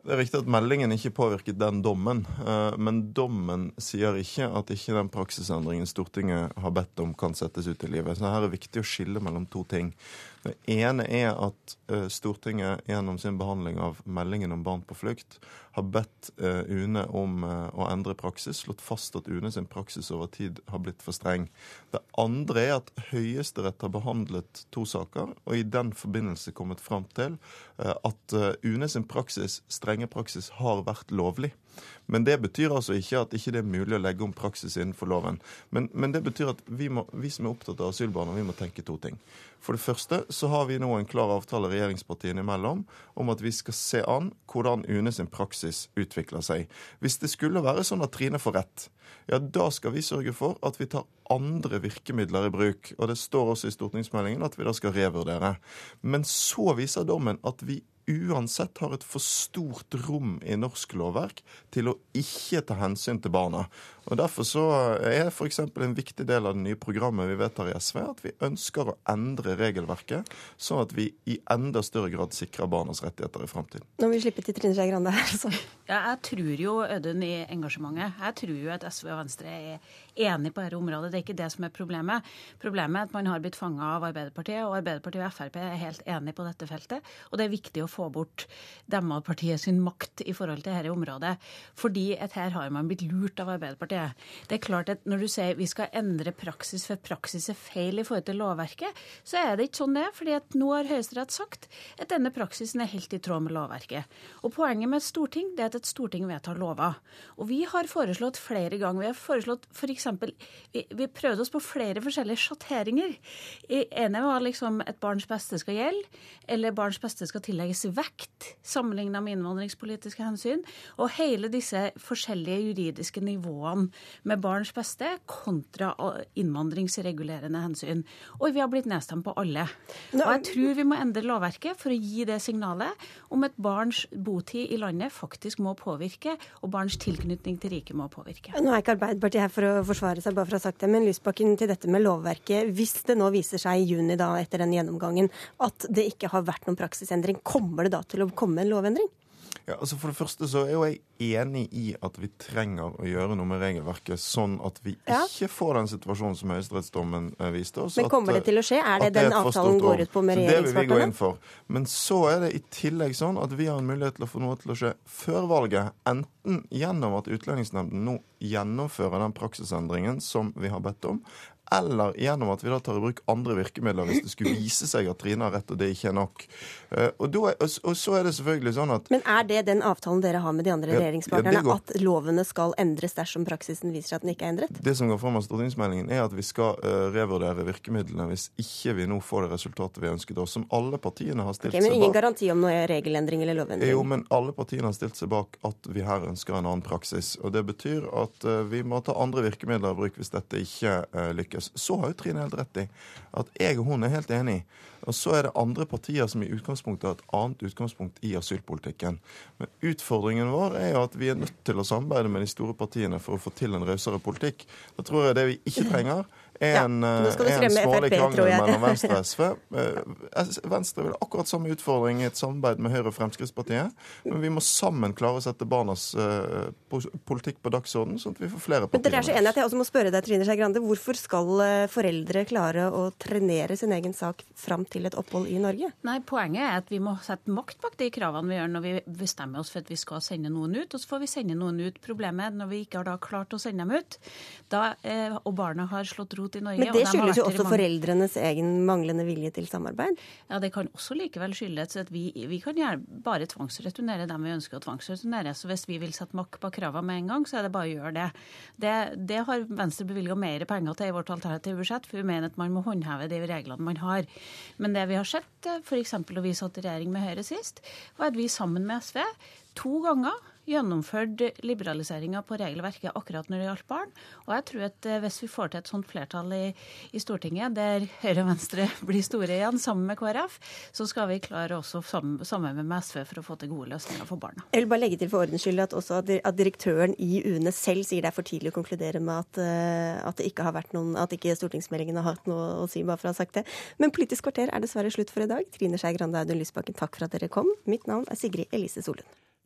Det er riktig at meldingen ikke påvirket den dommen, eh, men dommen sier ikke at ikke den praksisendringen Stortinget har bedt om, kan settes ut i livet. Så her er det viktig å skille mellom to ting. Det ene er at eh, Stortinget gjennom sin behandling av meldingen om barn på flukt har bedt eh, UNE om eh, å endre praksis, slått fast at UNE sin praksis over tid har blitt for streng. Det andre er at Høyesterett har behandlet to saker, og i den forbindelse kommet fram til at UNE sin praksis, strenge praksis har vært lovlig. Men det betyr altså ikke at ikke det er mulig å legge om praksis innenfor loven. Men, men det betyr at vi, må, vi, som er opptatt av asylbarna, vi må tenke to ting. For det første så har vi nå en klar avtale regjeringspartiene imellom om at vi skal se an hvordan UNE sin praksis utvikler seg. Hvis det skulle være sånn at Trine får rett, ja, da skal vi sørge for at vi tar andre virkemidler i bruk. Og det står også i stortingsmeldingen at vi da skal revurdere. Men så viser dommen at vi uansett har et for stort rom i norsk lovverk til å ikke ta hensyn til barna. Og Derfor så er f.eks. en viktig del av det nye programmet vi vedtar i SV, at vi ønsker å endre regelverket, sånn at vi i enda større grad sikrer barnas rettigheter i framtiden. Nå må vi slippe til Trine Skei Grande her. Så. Ja, jeg tror jo, Audun, i engasjementet. Jeg tror jo at SV og Venstre er enige på dette området. Det er ikke det som er problemet. Problemet er at man har blitt fanga av Arbeiderpartiet, og Arbeiderpartiet og Frp er helt enige på dette feltet. Og det er viktig å få bort Demmapartiet sin makt i forhold til dette området. Fordi at her har man blitt lurt av Arbeiderpartiet. Det er klart at Når du sier vi skal endre praksis for praksis er feil i forhold til lovverket, så er det ikke sånn det er. fordi at nå har Høyesterett sagt at denne praksisen er helt i tråd med lovverket. Og Poenget med et storting det er at et storting vedtar lover. Og vi har foreslått flere ganger. Vi har foreslått f.eks. For vi, vi prøvde oss på flere forskjellige sjatteringer. ene var liksom et barns beste skal gjelde, eller barns beste skal tillegges vekt sammenligna med innvandringspolitiske hensyn. Og hele disse forskjellige juridiske nivåene med barns beste kontra innvandringsregulerende hensyn. Og vi har blitt nedstemt på alle. Og jeg tror vi må endre lovverket for å gi det signalet om at barns botid i landet faktisk må påvirke, og barns tilknytning til riket må påvirke. Nå er ikke Arbeiderpartiet her for å forsvare seg, bare for å ha sagt det, men Lysbakken til dette med lovverket. Hvis det nå viser seg i juni da, etter den gjennomgangen at det ikke har vært noen praksisendring, kommer det da til å komme en lovendring? Ja, altså For det første så er jo jeg enig i at vi trenger å gjøre noe med regelverket, sånn at vi ja. ikke får den situasjonen som høyesterettsdommen eh, viste oss. Men kommer at, det til å skje? Er det, det den avtalen går ut på med regjeringspartnerne? Det vil vi gå inn for. Men så er det i tillegg sånn at vi har en mulighet til å få noe til å skje før valget. Enten gjennom at Utlendingsnemnden nå gjennomfører den praksisendringen som vi har bedt om, eller gjennom at vi da tar i bruk andre virkemidler hvis det skulle vise seg at Trine har rett og det ikke er nok. Eh, og, er, og, så er det selvfølgelig sånn at Men er det den avtalen dere har med de andre regjeringspartnerne, ja, at lovene skal endres dersom praksisen viser at den ikke er endret? Det som går fram av stortingsmeldingen, er at vi skal uh, revurdere virkemidlene hvis ikke vi nå får det resultatet vi ønsket oss, som alle partiene har stilt okay, men seg bak. Ingen garanti om noe regelendring eller lovendring? Jo, men alle partiene har stilt seg bak at vi her ønsker en annen praksis. Og det betyr at uh, vi må ta andre virkemidler i bruk hvis dette ikke uh, lykkes lykkes. Så har jo Trine helt rett i at jeg og hun er helt enig. Og så er det andre partier som i utgangspunktet har et annet utgangspunkt i asylpolitikken. Men utfordringen vår er jo at vi er nødt til å samarbeide med de store partiene for å få til en rausere politikk. Da tror jeg det vi ikke trenger, er en, ja, eh, en smålig krangel mellom Venstre og SV. Eh, Venstre vil akkurat samme utfordring i et samarbeid med Høyre og Fremskrittspartiet. Men vi må sammen klare å sette barnas uh, politikk på dagsorden, sånn at vi får flere partier. Men dere er så enige at jeg også må spørre deg, Trine Skei Grande. Hvorfor skal foreldre klare å trenere sin egen sak fram til et opphold i Norge? Nei, poenget er at vi må sette makt bak de kravene vi gjør når vi bestemmer oss for at vi skal sende noen ut, og så får vi sende noen ut. Problemet er når vi ikke har da klart å sende dem ut, da, eh, og barna har slått rot i Norge Men det skyldes jo også foreldrenes egen manglende vilje til samarbeid? Ja, det kan også likevel skyldes at vi, vi kan gjerne bare tvangsreturnere dem vi ønsker å tvangsreturnere. Så hvis vi vil sette makk på kravene med en gang, så er det bare å gjøre det. Det, det har Venstre bevilga mer penger til i vårt alternative budsjett, for vi mener at man må håndheve de reglene man har. Men det vi har sett, f.eks. da vi satt i regjering med Høyre sist, var at vi sammen med SV to ganger gjennomført liberaliseringer på regelverket akkurat når det gjaldt barn. Og jeg tror at eh, hvis vi får til et sånt flertall i, i Stortinget, der Høyre og Venstre blir store igjen, sammen med KrF, så skal vi klare også sammen, med SV for å få til gode løsninger for barna. Jeg vil bare legge til for ordens skyld at også at direktøren i UNE selv sier det er for tidlig å konkludere med at, eh, at det ikke har vært noen, at ikke stortingsmeldingen har hatt noe å si, bare for å ha sagt det. Men Politisk kvarter er dessverre slutt for i dag. Trine Skei Grande Audun Lysbakken, takk for at dere kom. Mitt navn er Sigrid Elise Solund.